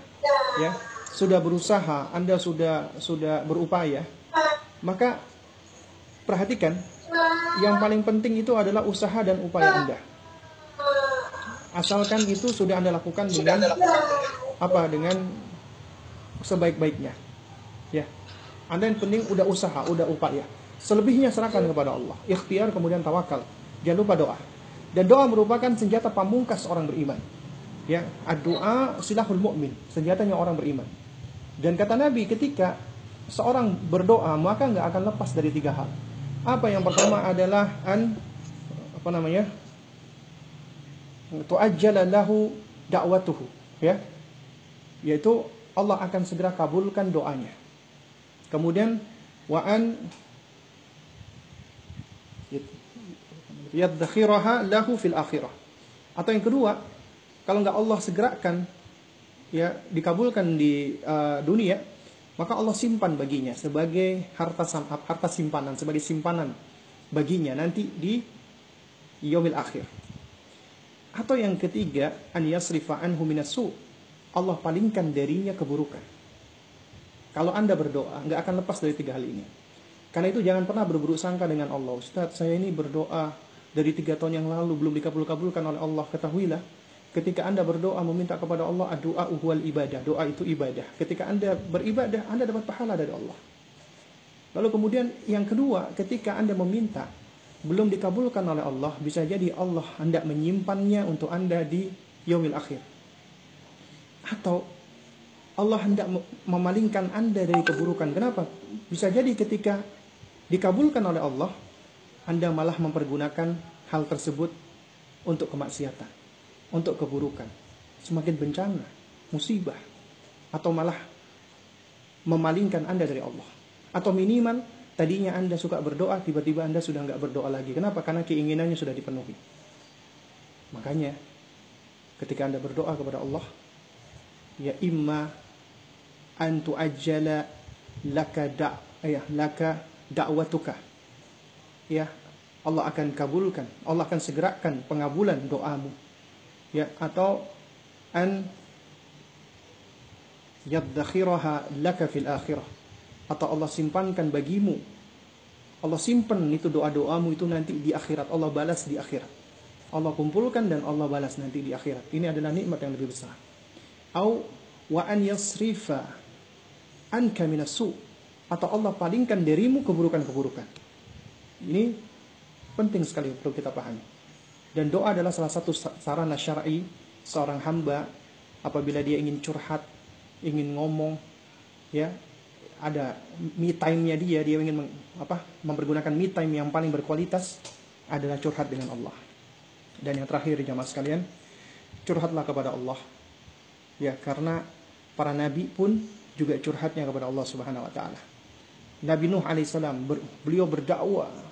ya sudah berusaha, Anda sudah sudah berupaya, maka perhatikan yang paling penting itu adalah usaha dan upaya Anda. Asalkan itu sudah Anda lakukan dengan apa? Dengan sebaik-baiknya. Ya. Anda yang penting udah usaha, udah upaya. Selebihnya serahkan kepada Allah. Ikhtiar kemudian tawakal. Jangan lupa doa. Dan doa merupakan senjata pamungkas orang beriman. Ya, doa silahul mukmin, senjatanya orang beriman. Dan kata Nabi ketika seorang berdoa maka nggak akan lepas dari tiga hal. Apa yang pertama adalah an apa namanya? tuajjala lahu da'watuhu, ya. Yaitu Allah akan segera kabulkan doanya. Kemudian wa an yadkhiraha lahu fil akhirah. Atau yang kedua, kalau nggak Allah segerakan ya dikabulkan di uh, dunia maka Allah simpan baginya sebagai harta harta simpanan sebagai simpanan baginya nanti di yaumil akhir. Atau yang ketiga an yasrifa anhu minasu Allah palingkan darinya keburukan. Kalau anda berdoa nggak akan lepas dari tiga hal ini. Karena itu jangan pernah berburuk sangka dengan Allah. Ustaz saya ini berdoa dari tiga tahun yang lalu belum dikabul-kabulkan oleh Allah ketahuilah Ketika Anda berdoa meminta kepada Allah, doa uhwal ibadah. Doa itu ibadah. Ketika Anda beribadah, Anda dapat pahala dari Allah. Lalu kemudian yang kedua, ketika Anda meminta belum dikabulkan oleh Allah, bisa jadi Allah hendak menyimpannya untuk Anda di yaumil akhir. Atau Allah hendak memalingkan Anda dari keburukan. Kenapa? Bisa jadi ketika dikabulkan oleh Allah, Anda malah mempergunakan hal tersebut untuk kemaksiatan untuk keburukan, semakin bencana, musibah, atau malah memalingkan Anda dari Allah. Atau minimal tadinya Anda suka berdoa, tiba-tiba Anda sudah nggak berdoa lagi. Kenapa? Karena keinginannya sudah dipenuhi. Makanya ketika Anda berdoa kepada Allah, ya imma antu ajala laka da ya laka dakwatuka. Ya, Allah akan kabulkan, Allah akan segerakan pengabulan doamu. Ya atau an yaddakhiraha laka fil akhirah. Atau Allah simpankan bagimu. Allah simpan itu doa-doamu itu nanti di akhirat. Allah balas di akhirat. Allah kumpulkan dan Allah balas nanti di akhirat. Ini adalah nikmat yang lebih besar. Au wa an yasrifa anka minasu atau Allah palingkan darimu keburukan-keburukan ini penting sekali perlu kita pahami dan doa adalah salah satu sarana syar'i seorang hamba apabila dia ingin curhat, ingin ngomong, ya ada me time-nya dia, dia ingin meng, apa mempergunakan me time yang paling berkualitas adalah curhat dengan Allah. Dan yang terakhir jamaah sekalian, curhatlah kepada Allah. Ya, karena para nabi pun juga curhatnya kepada Allah Subhanahu wa taala. Nabi Nuh alaihissalam beliau berdakwah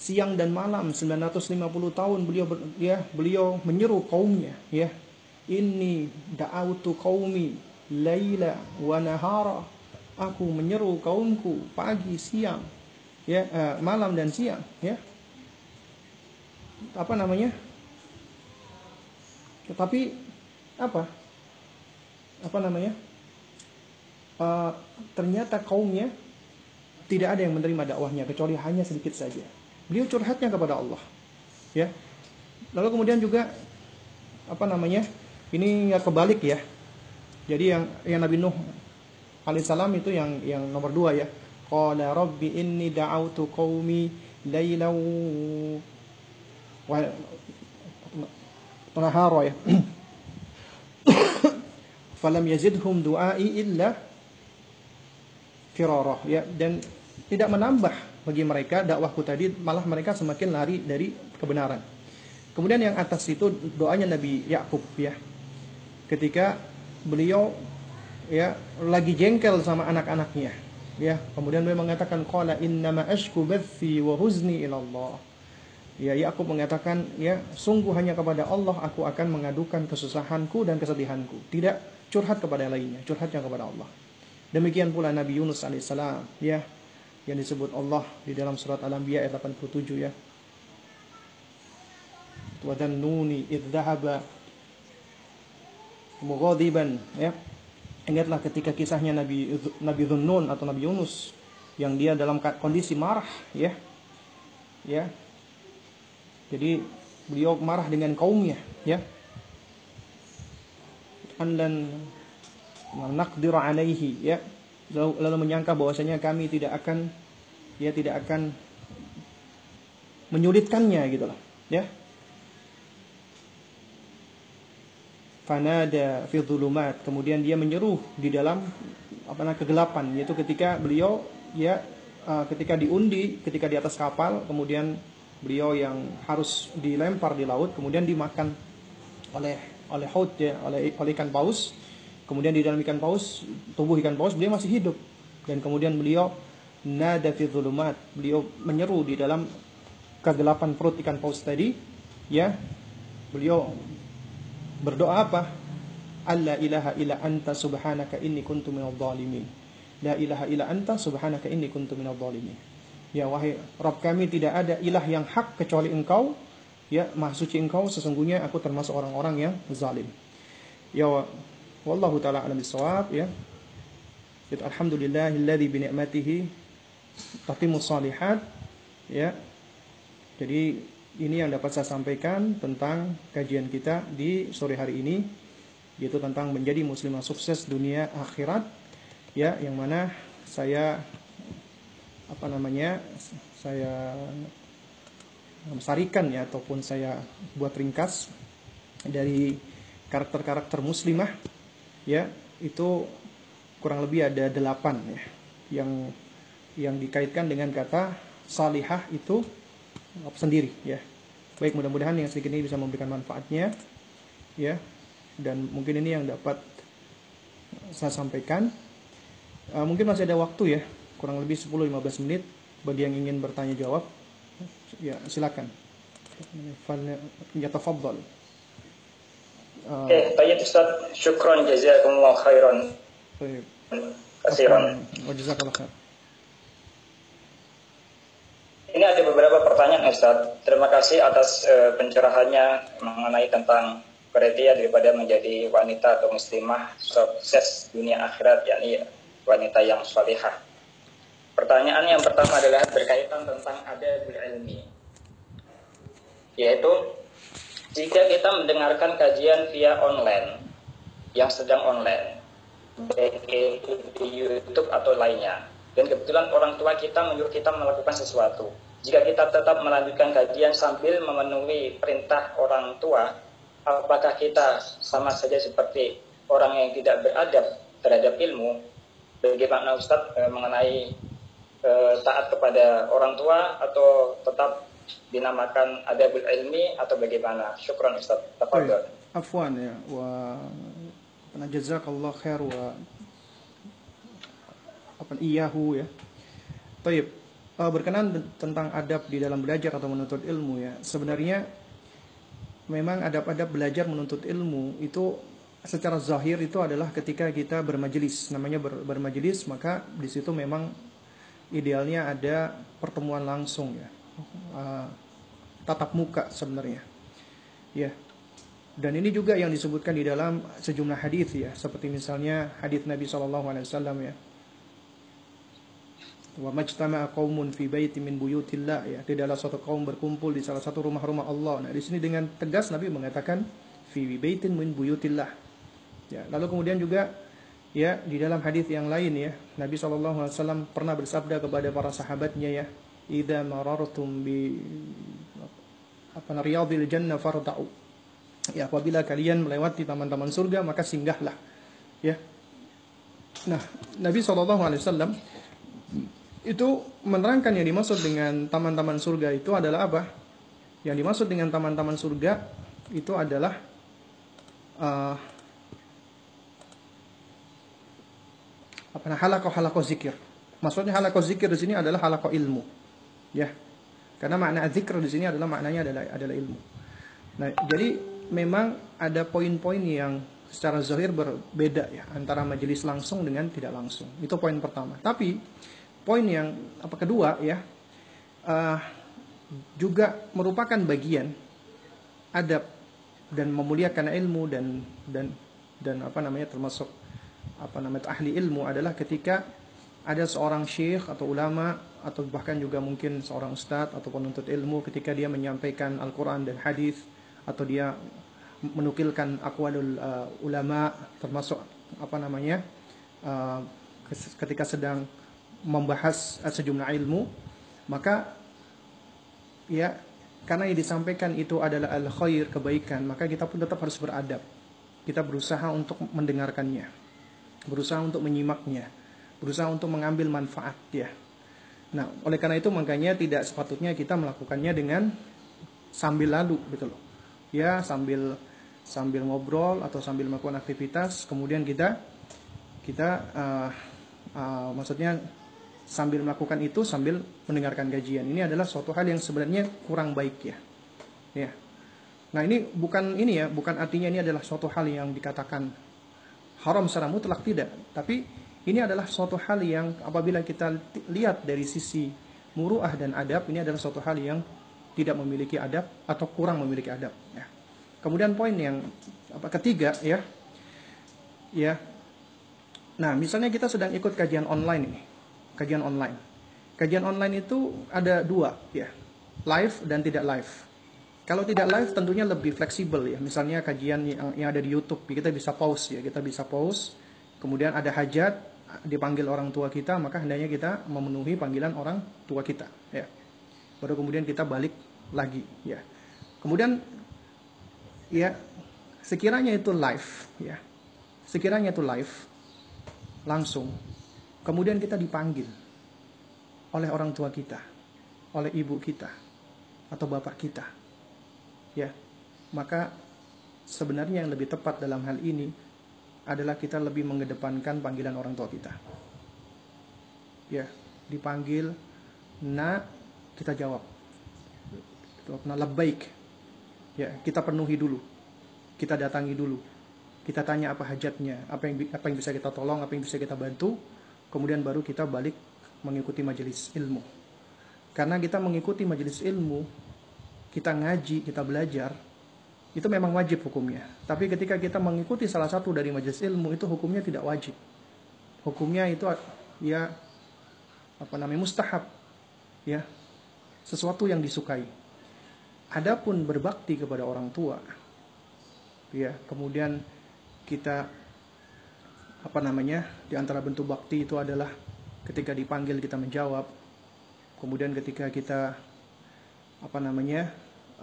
siang dan malam 950 tahun beliau ya beliau menyeru kaumnya ya. Ini da'autu qaumi laila wa nahara. Aku menyeru kaumku pagi siang ya uh, malam dan siang ya. Apa namanya? Tetapi apa? Apa namanya? Uh, ternyata kaumnya tidak ada yang menerima dakwahnya kecuali hanya sedikit saja Beliau curhatnya kepada Allah. Ya. Lalu kemudian juga apa namanya? Ini ya kebalik ya. Jadi yang yang Nabi Nuh alaihissalam itu yang yang nomor dua ya. Qala rabbi inni da'autu qaumi laylaw wa ya. Falam yazidhum du'ai illa firarah ya dan tidak menambah bagi mereka dakwahku tadi malah mereka semakin lari dari kebenaran. Kemudian yang atas itu doanya Nabi Yakub ya. Ketika beliau ya lagi jengkel sama anak-anaknya ya. Kemudian beliau mengatakan qala innama ashku bathi wa huzni ila Allah. Ya Yakub mengatakan ya sungguh hanya kepada Allah aku akan mengadukan kesusahanku dan kesedihanku, tidak curhat kepada lainnya, curhatnya kepada Allah. Demikian pula Nabi Yunus alaihissalam ya yang disebut Allah di dalam surat Al-Anbiya ayat 87 ya. Wa nuni idh dhahaba mughadiban ya. Ingatlah ketika kisahnya Nabi Nabi Dhunnun atau Nabi Yunus yang dia dalam kondisi marah ya. Ya. Jadi beliau marah dengan kaumnya ya. Anlan naqdir alaihi ya lalu, menyangka bahwasanya kami tidak akan ya tidak akan menyulitkannya gitu loh ya. Fanada dhulumat. Kemudian dia menyeru di dalam apa namanya kegelapan. Yaitu ketika beliau ya uh, ketika diundi ketika di atas kapal kemudian beliau yang harus dilempar di laut kemudian dimakan oleh oleh haut ya oleh oleh ikan paus kemudian di dalam ikan paus tubuh ikan paus beliau masih hidup. Dan kemudian beliau nada fi dhulumat beliau menyeru di dalam kegelapan perut ikan paus tadi ya. Beliau berdoa apa? Alla ilaha illa anta subhanaka inni kuntu minadh dhalimin. La ilaha illa anta subhanaka inni kuntu minadh dhalimin. Ya wahai Rabb kami tidak ada ilah yang hak kecuali engkau. Ya maha suci engkau sesungguhnya aku termasuk orang-orang yang zalim. Ya wallahu taala alam bisawab ya. Jadi, alhamdulillahilladzi bi ni'matihi tatimmus salihat ya. Jadi ini yang dapat saya sampaikan tentang kajian kita di sore hari ini yaitu tentang menjadi muslimah sukses dunia akhirat ya. Yang mana saya apa namanya saya sarikan ya ataupun saya buat ringkas dari karakter-karakter muslimah ya itu kurang lebih ada delapan ya yang yang dikaitkan dengan kata salihah itu sendiri ya. Baik mudah-mudahan yang sedikit ini bisa memberikan manfaatnya ya. Dan mungkin ini yang dapat saya sampaikan. Uh, mungkin masih ada waktu ya, kurang lebih 10-15 menit bagi yang ingin bertanya jawab. Ya, silakan. Yatafaddal. Oke, okay, Ustaz. Syukron jazakumullah khairan. Baik. Kasiran. Wa jazakallah khair. Ini ada beberapa pertanyaan Ustaz. Terima kasih atas uh, pencerahannya mengenai tentang kriteria daripada menjadi wanita atau muslimah sukses dunia akhirat yakni wanita yang salihah. Pertanyaan yang pertama adalah berkaitan tentang ada ilmi. Yaitu jika kita mendengarkan kajian via online yang sedang online baik di YouTube atau lainnya dan kebetulan orang tua kita menyuruh kita melakukan sesuatu. Jika kita tetap melanjutkan kajian sambil memenuhi perintah orang tua, apakah kita sama saja seperti orang yang tidak beradab terhadap ilmu? Bagaimana Ustadz e, mengenai e, taat kepada orang tua atau tetap dinamakan adabul ilmi atau bagaimana? Syukran Ustadz. Tafadhol. Afwan ya wa jazakallah khair wa apa iyahu ya. Taib. Uh, berkenan tentang adab di dalam belajar atau menuntut ilmu ya. Sebenarnya memang adab-adab belajar menuntut ilmu itu secara zahir itu adalah ketika kita bermajelis, namanya ber, bermajelis maka di situ memang idealnya ada pertemuan langsung ya. Uh, tatap muka sebenarnya. Ya. Dan ini juga yang disebutkan di dalam sejumlah hadis ya, seperti misalnya hadis Nabi Shallallahu alaihi wasallam ya Wa majtama'a qaumun fi baitin min buyutillah ya. Tidaklah suatu kaum berkumpul di salah satu rumah-rumah Allah. Nah, di sini dengan tegas Nabi mengatakan fi baitin min buyutillah. Ya, lalu kemudian juga ya di dalam hadis yang lain ya, Nabi SAW pernah bersabda kepada para sahabatnya ya, "Idza marartum bi apa riyadil jannah farda'u." Ya, apabila kalian melewati taman-taman surga maka singgahlah. Ya. Nah, Nabi SAW itu menerangkan yang dimaksud dengan taman-taman surga itu adalah apa? Yang dimaksud dengan taman-taman surga itu adalah uh, apa nah halaqah halaqah zikir. Maksudnya halaqah zikir di sini adalah halaqah ilmu. Ya. Karena makna zikir di sini adalah maknanya adalah adalah ilmu. Nah, jadi memang ada poin-poin yang secara zahir berbeda ya antara majelis langsung dengan tidak langsung. Itu poin pertama. Tapi poin yang apa kedua ya uh, juga merupakan bagian adab dan memuliakan ilmu dan dan dan apa namanya termasuk apa namanya ahli ilmu adalah ketika ada seorang syekh atau ulama atau bahkan juga mungkin seorang ustadz atau penuntut ilmu ketika dia menyampaikan Al-Quran dan hadis atau dia menukilkan akwalul uh, ulama termasuk apa namanya uh, ketika sedang membahas sejumlah ilmu, maka ya karena yang disampaikan itu adalah al khair kebaikan, maka kita pun tetap harus beradab. kita berusaha untuk mendengarkannya, berusaha untuk menyimaknya, berusaha untuk mengambil manfaat ya. Nah, oleh karena itu makanya tidak sepatutnya kita melakukannya dengan sambil lalu gitu loh. Ya, sambil sambil ngobrol atau sambil melakukan aktivitas, kemudian kita kita uh, uh, maksudnya sambil melakukan itu sambil mendengarkan kajian. Ini adalah suatu hal yang sebenarnya kurang baik ya. Ya. Nah, ini bukan ini ya, bukan artinya ini adalah suatu hal yang dikatakan haram secara mutlak tidak, tapi ini adalah suatu hal yang apabila kita lihat dari sisi muruah dan adab, ini adalah suatu hal yang tidak memiliki adab atau kurang memiliki adab ya. Kemudian poin yang apa ketiga ya. Ya. Nah, misalnya kita sedang ikut kajian online ini kajian online. Kajian online itu ada dua ya, live dan tidak live. Kalau tidak live tentunya lebih fleksibel ya. Misalnya kajian yang, yang ada di YouTube kita bisa pause ya, kita bisa pause. Kemudian ada hajat dipanggil orang tua kita, maka hendaknya kita memenuhi panggilan orang tua kita ya. Baru kemudian kita balik lagi ya. Kemudian ya sekiranya itu live ya. Sekiranya itu live langsung Kemudian kita dipanggil oleh orang tua kita, oleh ibu kita, atau bapak kita. Ya, maka sebenarnya yang lebih tepat dalam hal ini adalah kita lebih mengedepankan panggilan orang tua kita. Ya, dipanggil, nak, kita jawab. Nah, baik. Ya, kita penuhi dulu. Kita datangi dulu. Kita tanya apa hajatnya, apa yang apa yang bisa kita tolong, apa yang bisa kita bantu kemudian baru kita balik mengikuti majelis ilmu. Karena kita mengikuti majelis ilmu, kita ngaji, kita belajar, itu memang wajib hukumnya. Tapi ketika kita mengikuti salah satu dari majelis ilmu itu hukumnya tidak wajib. Hukumnya itu ya apa namanya mustahab. Ya. Sesuatu yang disukai. Adapun berbakti kepada orang tua ya, kemudian kita apa namanya di antara bentuk bakti itu adalah ketika dipanggil kita menjawab kemudian ketika kita apa namanya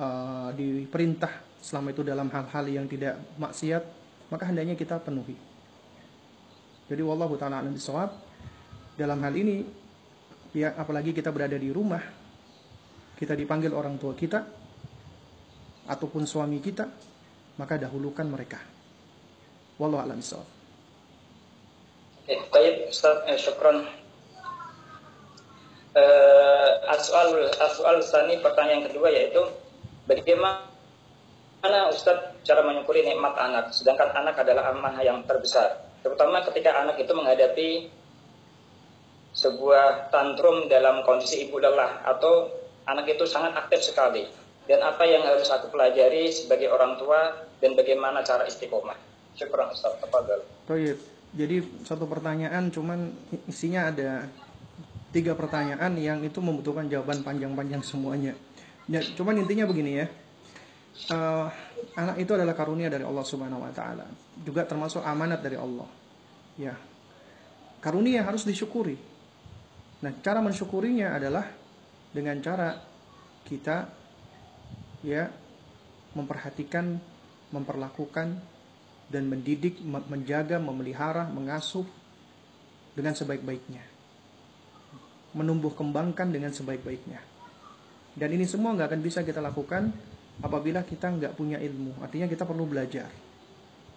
uh, diperintah selama itu dalam hal-hal yang tidak maksiat maka hendaknya kita penuhi. Jadi wallahu taala alam bisawab dalam hal ini ya apalagi kita berada di rumah kita dipanggil orang tua kita ataupun suami kita maka dahulukan mereka. Wallahu alam bisawab Eh, baik, Ustaz, eh, syukron. Eh, asal asal sani pertanyaan kedua yaitu bagaimana Ustaz cara menyukuri nikmat anak sedangkan anak adalah amanah yang terbesar terutama ketika anak itu menghadapi sebuah tantrum dalam kondisi ibu lelah atau anak itu sangat aktif sekali dan apa yang harus aku pelajari sebagai orang tua dan bagaimana cara istiqomah. Syukur Ustaz. Tafadhol. Baik jadi satu pertanyaan cuman isinya ada tiga pertanyaan yang itu membutuhkan jawaban panjang-panjang semuanya. Ya, cuman intinya begini ya. Uh, anak itu adalah karunia dari Allah Subhanahu wa taala, juga termasuk amanat dari Allah. Ya. Karunia harus disyukuri. Nah, cara mensyukurinya adalah dengan cara kita ya memperhatikan, memperlakukan dan mendidik, menjaga, memelihara, mengasuh dengan sebaik-baiknya. Menumbuh kembangkan dengan sebaik-baiknya. Dan ini semua nggak akan bisa kita lakukan apabila kita nggak punya ilmu. Artinya kita perlu belajar.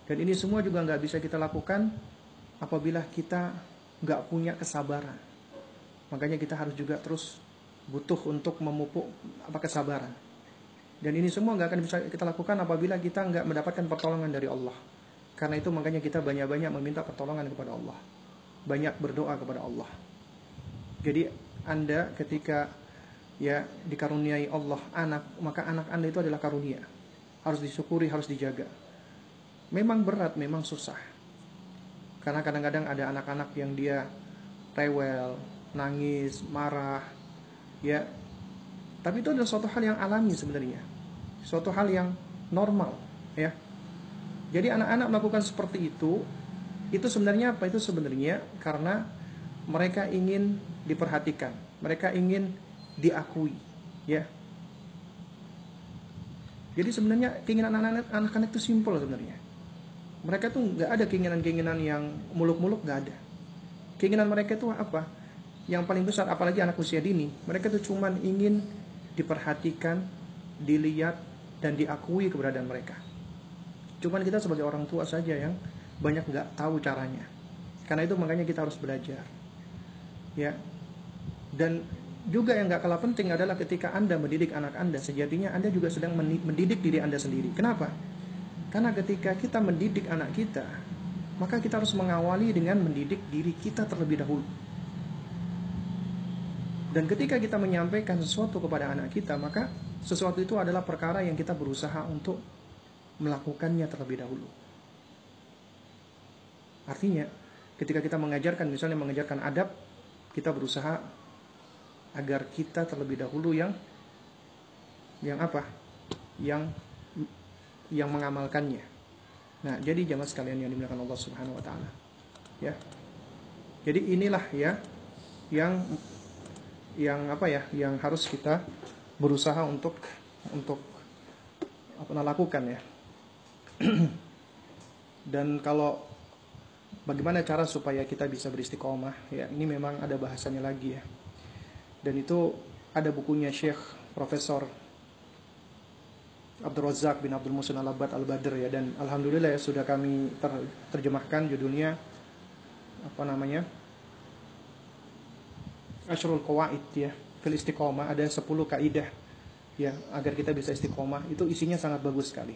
Dan ini semua juga nggak bisa kita lakukan apabila kita nggak punya kesabaran. Makanya kita harus juga terus butuh untuk memupuk apa kesabaran. Dan ini semua nggak akan bisa kita lakukan apabila kita nggak mendapatkan pertolongan dari Allah. Karena itu makanya kita banyak-banyak meminta pertolongan kepada Allah. Banyak berdoa kepada Allah. Jadi Anda ketika ya dikaruniai Allah anak, maka anak Anda itu adalah karunia. Harus disyukuri, harus dijaga. Memang berat, memang susah. Karena kadang-kadang ada anak-anak yang dia rewel, nangis, marah, ya. Tapi itu adalah suatu hal yang alami sebenarnya. Suatu hal yang normal, ya jadi anak-anak melakukan seperti itu, itu sebenarnya apa? Itu sebenarnya karena mereka ingin diperhatikan, mereka ingin diakui, ya. Jadi sebenarnya keinginan anak-anak itu simpel sebenarnya. Mereka tuh nggak ada keinginan-keinginan yang muluk-muluk nggak ada. Keinginan mereka itu apa? Yang paling besar, apalagi anak usia dini, mereka tuh cuman ingin diperhatikan, dilihat, dan diakui keberadaan mereka. Cuman kita sebagai orang tua saja yang banyak nggak tahu caranya. Karena itu makanya kita harus belajar. Ya. Dan juga yang nggak kalah penting adalah ketika Anda mendidik anak Anda, sejatinya Anda juga sedang mendidik diri Anda sendiri. Kenapa? Karena ketika kita mendidik anak kita, maka kita harus mengawali dengan mendidik diri kita terlebih dahulu. Dan ketika kita menyampaikan sesuatu kepada anak kita, maka sesuatu itu adalah perkara yang kita berusaha untuk melakukannya terlebih dahulu. Artinya, ketika kita mengajarkan, misalnya mengajarkan adab, kita berusaha agar kita terlebih dahulu yang yang apa? Yang yang mengamalkannya. Nah, jadi jamaah sekalian yang dimuliakan Allah Subhanahu wa taala. Ya. Jadi inilah ya yang yang apa ya, yang harus kita berusaha untuk untuk apa lakukan ya. Dan kalau bagaimana cara supaya kita bisa beristiqomah ya, ini memang ada bahasanya lagi ya. Dan itu ada bukunya Syekh Profesor Abdul Razak bin Abdul Musin Al-Abad Al-Badr ya. Dan alhamdulillah ya sudah kami ter terjemahkan judulnya apa namanya Ashrul Qawaid ya fil istiqomah. Ada 10 kaidah ya agar kita bisa istiqomah. Itu isinya sangat bagus sekali.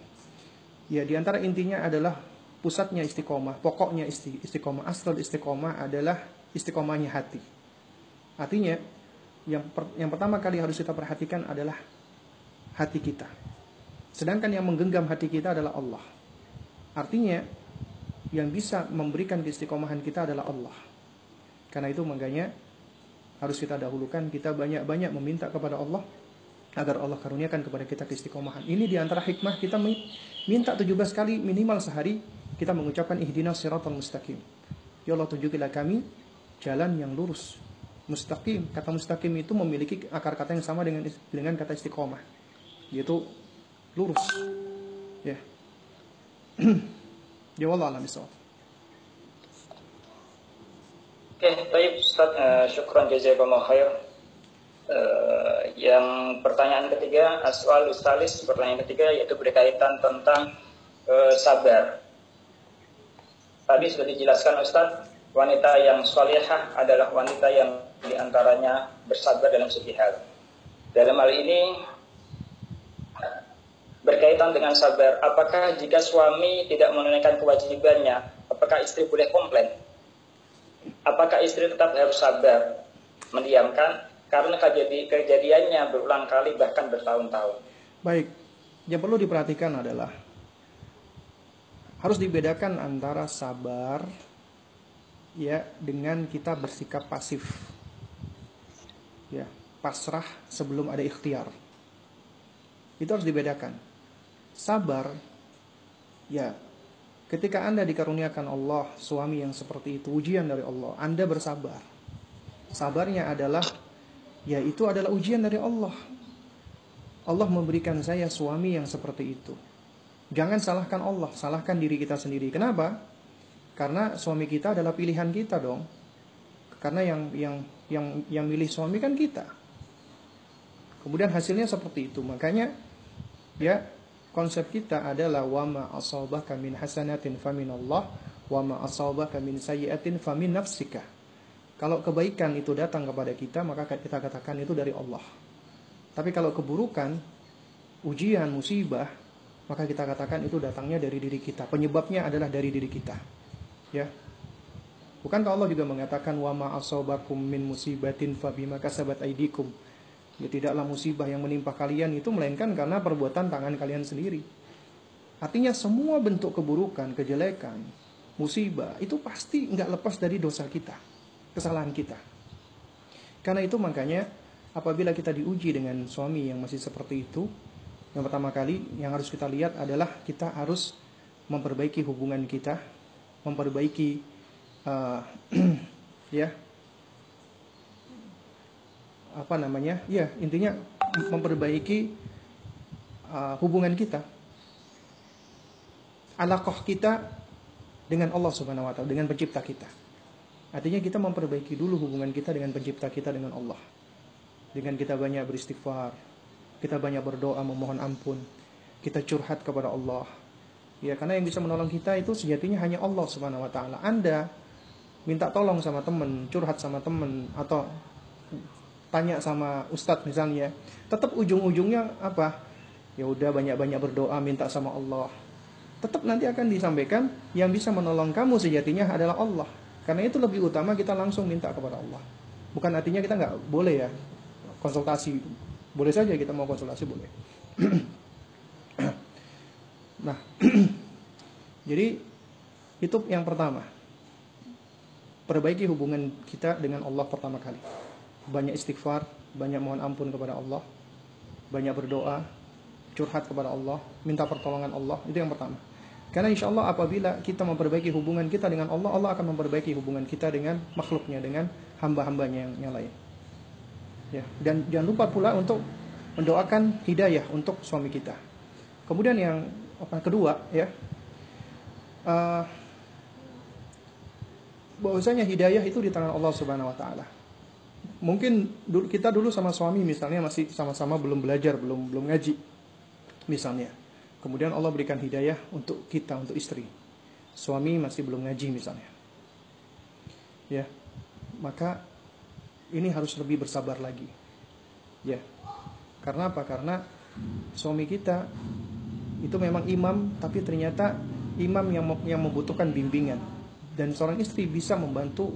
Ya di antara intinya adalah pusatnya istiqomah pokoknya istiqomah asal istiqomah adalah istiqomahnya hati. Artinya yang per, yang pertama kali harus kita perhatikan adalah hati kita Sedangkan yang menggenggam hati kita adalah Allah. Artinya, yang bisa memberikan keistiqomahan kita adalah Allah. Karena itu makanya harus kita dahulukan, kita banyak-banyak meminta kepada Allah agar Allah karuniakan kepada kita keistiqomahan. Ini di antara hikmah kita minta 17 kali minimal sehari kita mengucapkan ihdinas siratal mustaqim. Ya Allah tunjukilah kami jalan yang lurus. Mustaqim, kata mustaqim itu memiliki akar kata yang sama dengan dengan kata istiqomah. Yaitu lurus ya ya wallah alam Oke, okay, baik Ustaz, uh, syukran jazakumullah khair. Uh, yang pertanyaan ketiga, aswal ustalis, pertanyaan ketiga yaitu berkaitan tentang uh, sabar. Tadi sudah dijelaskan Ustaz, wanita yang solehah adalah wanita yang di antaranya bersabar dalam segi hal. Dalam hal ini berkaitan dengan sabar. Apakah jika suami tidak menunaikan kewajibannya, apakah istri boleh komplain? Apakah istri tetap harus sabar, mendiamkan karena kejadi kejadiannya berulang kali bahkan bertahun-tahun? Baik, yang perlu diperhatikan adalah harus dibedakan antara sabar ya dengan kita bersikap pasif. Ya, pasrah sebelum ada ikhtiar. Itu harus dibedakan. Sabar ya ketika Anda dikaruniakan Allah suami yang seperti itu ujian dari Allah Anda bersabar. Sabarnya adalah ya itu adalah ujian dari Allah. Allah memberikan saya suami yang seperti itu. Jangan salahkan Allah salahkan diri kita sendiri. Kenapa? Karena suami kita adalah pilihan kita dong karena yang yang yang yang milih suami kan kita kemudian hasilnya seperti itu makanya ya konsep kita adalah wama asabaka min hasanatin famin Allah wama asabaka min sayyiatin famin nafsika. Kalau kebaikan itu datang kepada kita maka kita katakan itu dari Allah. Tapi kalau keburukan, ujian, musibah, maka kita katakan itu datangnya dari diri kita. Penyebabnya adalah dari diri kita. Ya. Bukankah Allah juga mengatakan wama asabakum min musibatin fabima kasabat aidikum Ya tidaklah musibah yang menimpa kalian itu melainkan karena perbuatan tangan kalian sendiri. Artinya semua bentuk keburukan, kejelekan, musibah itu pasti nggak lepas dari dosa kita, kesalahan kita. Karena itu makanya apabila kita diuji dengan suami yang masih seperti itu, yang pertama kali yang harus kita lihat adalah kita harus memperbaiki hubungan kita, memperbaiki uh, ya apa namanya ya intinya memperbaiki uh, hubungan kita alakoh kita dengan Allah Subhanahu wa taala, dengan pencipta kita. Artinya kita memperbaiki dulu hubungan kita dengan pencipta kita dengan Allah. Dengan kita banyak beristighfar, kita banyak berdoa memohon ampun, kita curhat kepada Allah. Ya, karena yang bisa menolong kita itu sejatinya hanya Allah Subhanahu wa taala. Anda minta tolong sama temen, curhat sama temen atau tanya sama ustadz misalnya, tetap ujung-ujungnya apa? Ya udah banyak-banyak berdoa minta sama Allah. Tetap nanti akan disampaikan yang bisa menolong kamu sejatinya adalah Allah. Karena itu lebih utama kita langsung minta kepada Allah. Bukan artinya kita nggak boleh ya konsultasi. Boleh saja kita mau konsultasi boleh. nah, jadi itu yang pertama. Perbaiki hubungan kita dengan Allah pertama kali banyak istighfar, banyak mohon ampun kepada Allah, banyak berdoa, curhat kepada Allah, minta pertolongan Allah. Itu yang pertama. Karena insya Allah apabila kita memperbaiki hubungan kita dengan Allah, Allah akan memperbaiki hubungan kita dengan makhluknya, dengan hamba-hambanya yang, yang lain. Ya, dan jangan lupa pula untuk mendoakan hidayah untuk suami kita. Kemudian yang kedua ya, uh, bahwasanya hidayah itu di tangan Allah Subhanahu Wa Taala mungkin kita dulu sama suami misalnya masih sama-sama belum belajar, belum belum ngaji misalnya. Kemudian Allah berikan hidayah untuk kita, untuk istri. Suami masih belum ngaji misalnya. Ya. Maka ini harus lebih bersabar lagi. Ya. Karena apa? Karena suami kita itu memang imam tapi ternyata imam yang yang membutuhkan bimbingan dan seorang istri bisa membantu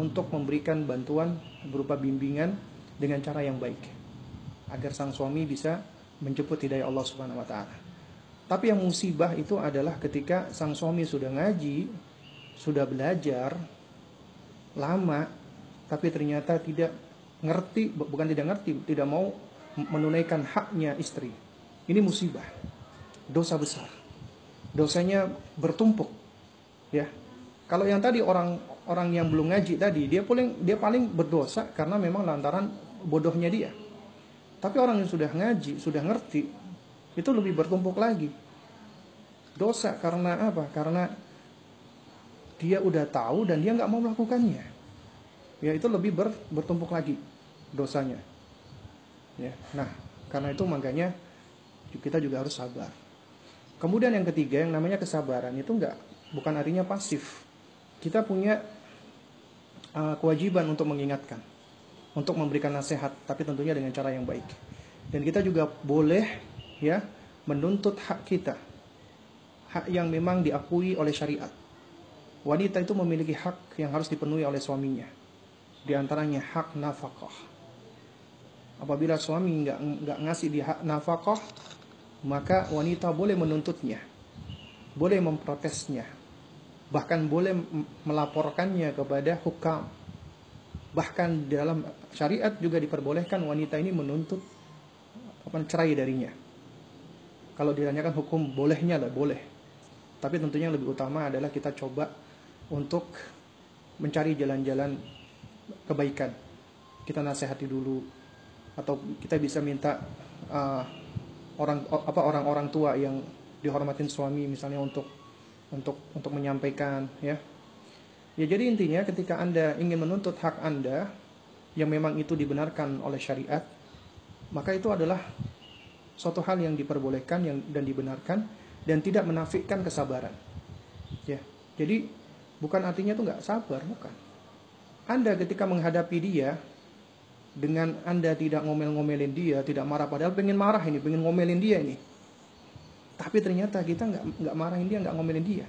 untuk memberikan bantuan berupa bimbingan dengan cara yang baik agar sang suami bisa menjemput hidayah Allah Subhanahu wa taala. Tapi yang musibah itu adalah ketika sang suami sudah ngaji, sudah belajar lama tapi ternyata tidak ngerti bukan tidak ngerti, tidak mau menunaikan haknya istri. Ini musibah. Dosa besar. Dosanya bertumpuk. Ya. Kalau yang tadi orang orang yang belum ngaji tadi dia paling dia paling berdosa karena memang lantaran bodohnya dia. Tapi orang yang sudah ngaji, sudah ngerti, itu lebih bertumpuk lagi. Dosa karena apa? Karena dia udah tahu dan dia nggak mau melakukannya. Ya itu lebih ber, bertumpuk lagi dosanya. Ya, nah karena itu makanya kita juga harus sabar. Kemudian yang ketiga yang namanya kesabaran itu nggak bukan artinya pasif. Kita punya uh, kewajiban untuk mengingatkan, untuk memberikan nasihat, tapi tentunya dengan cara yang baik. Dan kita juga boleh ya menuntut hak kita, hak yang memang diakui oleh syariat. Wanita itu memiliki hak yang harus dipenuhi oleh suaminya. Di antaranya hak nafkah. Apabila suami nggak nggak ngasih di hak nafkah, maka wanita boleh menuntutnya, boleh memprotesnya, bahkan boleh melaporkannya kepada hukam. Bahkan dalam syariat juga diperbolehkan wanita ini menuntut apa cerai darinya. Kalau ditanyakan hukum bolehnya lah boleh. Tapi tentunya yang lebih utama adalah kita coba untuk mencari jalan-jalan kebaikan. Kita nasihati dulu atau kita bisa minta uh, orang apa orang-orang tua yang dihormatin suami misalnya untuk untuk untuk menyampaikan ya. Ya jadi intinya ketika Anda ingin menuntut hak Anda yang memang itu dibenarkan oleh syariat, maka itu adalah suatu hal yang diperbolehkan yang dan dibenarkan dan tidak menafikan kesabaran. Ya. Jadi bukan artinya itu nggak sabar, bukan. Anda ketika menghadapi dia dengan Anda tidak ngomel-ngomelin dia, tidak marah padahal pengen marah ini, pengen ngomelin dia ini. Tapi ternyata kita nggak nggak marahin dia, nggak ngomelin dia.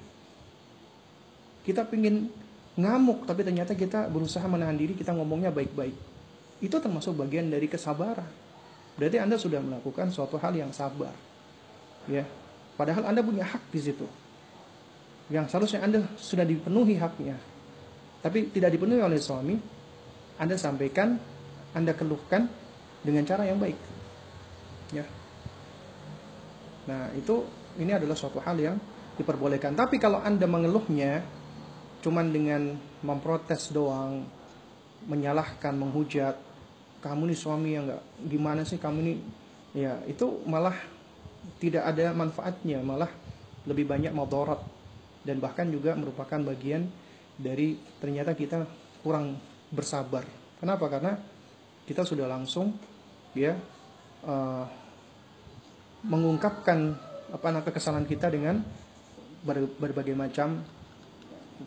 Kita pingin ngamuk, tapi ternyata kita berusaha menahan diri, kita ngomongnya baik-baik. Itu termasuk bagian dari kesabaran. Berarti Anda sudah melakukan suatu hal yang sabar. Ya. Padahal Anda punya hak di situ. Yang seharusnya Anda sudah dipenuhi haknya. Tapi tidak dipenuhi oleh suami, Anda sampaikan, Anda keluhkan dengan cara yang baik. Ya. Nah, itu ini adalah suatu hal yang diperbolehkan. Tapi kalau Anda mengeluhnya cuman dengan memprotes doang, menyalahkan, menghujat, kamu nih suami yang nggak gimana sih kamu nih, ya itu malah tidak ada manfaatnya, malah lebih banyak madarat. dan bahkan juga merupakan bagian dari ternyata kita kurang bersabar. Kenapa? Karena kita sudah langsung ya uh, mengungkapkan apa namanya kesalahan kita dengan berbagai macam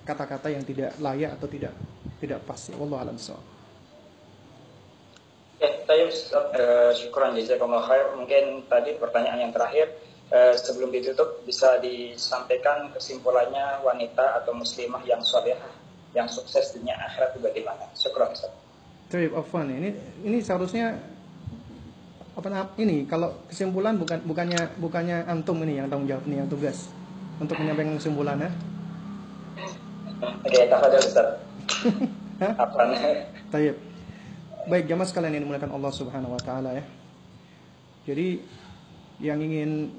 kata-kata yang tidak layak atau tidak tidak pas ya Allah alam Ya, saya uh, syukuran jazakallah khair. Mungkin tadi pertanyaan yang terakhir uh, sebelum ditutup bisa disampaikan kesimpulannya wanita atau muslimah yang solehah yang sukses dunia akhirat itu bagaimana? Syukuran Ustaz. Of fun ini ini seharusnya apa ini kalau kesimpulan bukan bukannya bukannya antum ini yang tanggung jawab ini yang tugas untuk menyampaikan kesimpulannya. Oke, tafadhol Ustaz. Apa Tayyib. Baik, jamaah sekalian yang dimuliakan Allah Subhanahu wa taala ya. Jadi yang ingin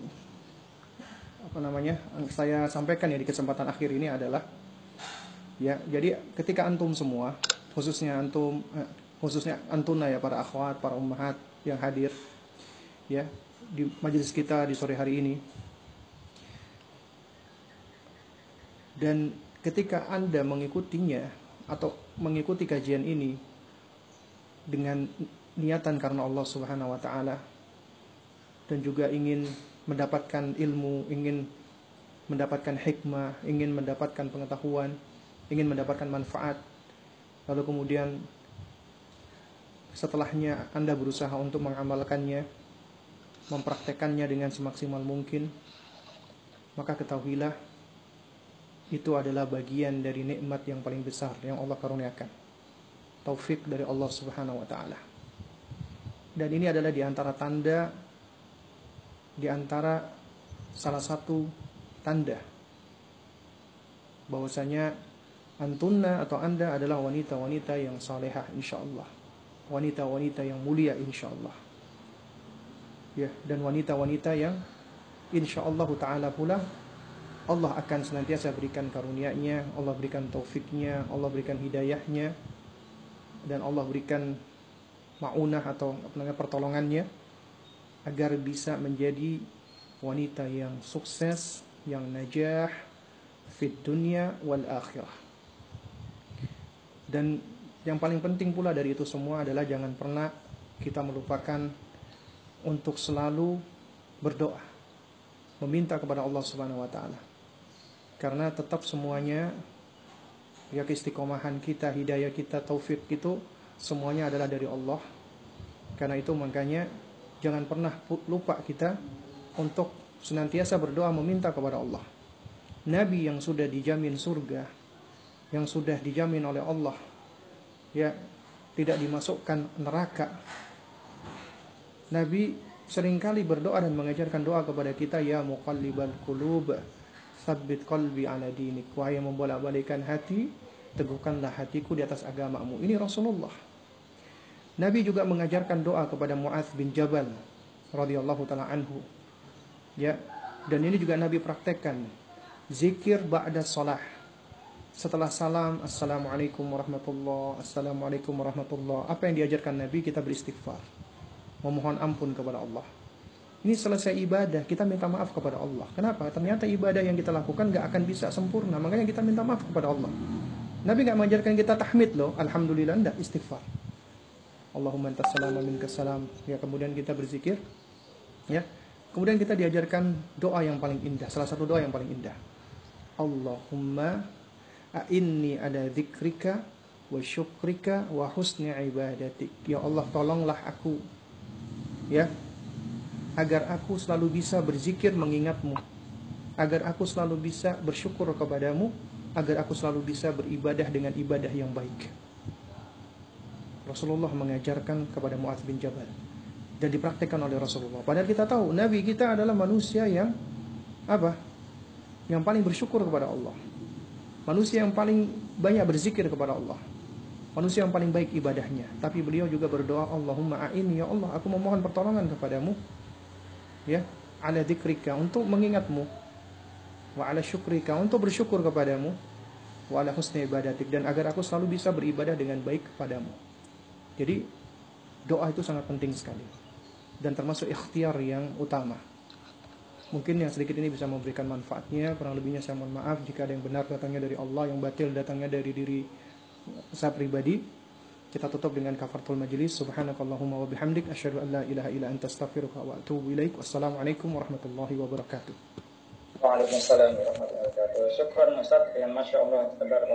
apa namanya? saya sampaikan ya di kesempatan akhir ini adalah ya, jadi ketika antum semua, khususnya antum eh, khususnya antuna ya para akhwat, para ummahat yang hadir ya di majelis kita di sore hari ini. Dan ketika Anda mengikutinya atau mengikuti kajian ini dengan niatan karena Allah Subhanahu wa taala dan juga ingin mendapatkan ilmu, ingin mendapatkan hikmah, ingin mendapatkan pengetahuan, ingin mendapatkan manfaat. Lalu kemudian setelahnya Anda berusaha untuk mengamalkannya, mempraktekannya dengan semaksimal mungkin, maka ketahuilah itu adalah bagian dari nikmat yang paling besar yang Allah karuniakan taufik dari Allah Subhanahu wa taala. Dan ini adalah di antara tanda di antara salah satu tanda bahwasanya antunna atau Anda adalah wanita-wanita yang salehah insyaallah. Wanita-wanita yang mulia insyaallah. Ya, dan wanita-wanita yang insyaallah taala pula Allah akan senantiasa berikan karunia-Nya, Allah berikan taufiknya, Allah berikan hidayahnya dan Allah berikan maunah atau namanya pertolongannya agar bisa menjadi wanita yang sukses, yang najah fit dunia wal akhirah. Dan yang paling penting pula dari itu semua adalah jangan pernah kita melupakan untuk selalu berdoa, meminta kepada Allah Subhanahu wa taala. Karena tetap semuanya ya keistiqomahan kita, hidayah kita, taufik itu semuanya adalah dari Allah. Karena itu makanya jangan pernah lupa kita untuk senantiasa berdoa meminta kepada Allah. Nabi yang sudah dijamin surga, yang sudah dijamin oleh Allah, ya tidak dimasukkan neraka. Nabi sering kali berdoa dan mengajarkan doa kepada kita ya muqallibal qulub sabbit qalbi ala dinik wahai yang membolak-balikan hati teguhkanlah hatiku di atas agamamu. Ini Rasulullah. Nabi juga mengajarkan doa kepada Mu'adz bin Jabal radhiyallahu taala anhu. Ya, dan ini juga Nabi praktekkan. Zikir ba'da salah. Setelah salam, Assalamualaikum warahmatullah, Assalamualaikum warahmatullah. Apa yang diajarkan Nabi, kita beristighfar. Memohon ampun kepada Allah. Ini selesai ibadah, kita minta maaf kepada Allah. Kenapa? Ternyata ibadah yang kita lakukan gak akan bisa sempurna. Makanya kita minta maaf kepada Allah. Nabi nggak mengajarkan kita tahmid loh, alhamdulillah enggak istighfar. Allahumma antas salam minkas salam. Ya, kemudian kita berzikir. Ya. Kemudian kita diajarkan doa yang paling indah, salah satu doa yang paling indah. Allahumma a'inni ada zikrika wa syukrika wa husni ibadatik. Ya Allah, tolonglah aku. Ya. Agar aku selalu bisa berzikir mengingatmu. Agar aku selalu bisa bersyukur kepadamu agar aku selalu bisa beribadah dengan ibadah yang baik. Rasulullah mengajarkan kepada Mu'adz bin Jabal dan dipraktikkan oleh Rasulullah. Padahal kita tahu nabi kita adalah manusia yang apa? Yang paling bersyukur kepada Allah. Manusia yang paling banyak berzikir kepada Allah. Manusia yang paling baik ibadahnya. Tapi beliau juga berdoa, Allahumma a'ini ya Allah, aku memohon pertolongan kepadamu. Ya, ala dzikrika untuk mengingatmu wa ala syukrika untuk bersyukur kepadamu wa ala husni ibadatik dan agar aku selalu bisa beribadah dengan baik kepadamu. Jadi doa itu sangat penting sekali dan termasuk ikhtiar yang utama. Mungkin yang sedikit ini bisa memberikan manfaatnya. Kurang lebihnya saya mohon maaf jika ada yang benar datangnya dari Allah, yang batil datangnya dari diri saya pribadi. Kita tutup dengan kafaratul majelis. Subhanakallahumma wa bihamdik asyhadu an la ilaha illa anta astaghfiruka wa atubu ilaik. Wassalamualaikum warahmatullahi wabarakatuh. Waalaikumsalam warahmatullahi wabarakatuh. Syukran Ustaz, ya Masya Allah.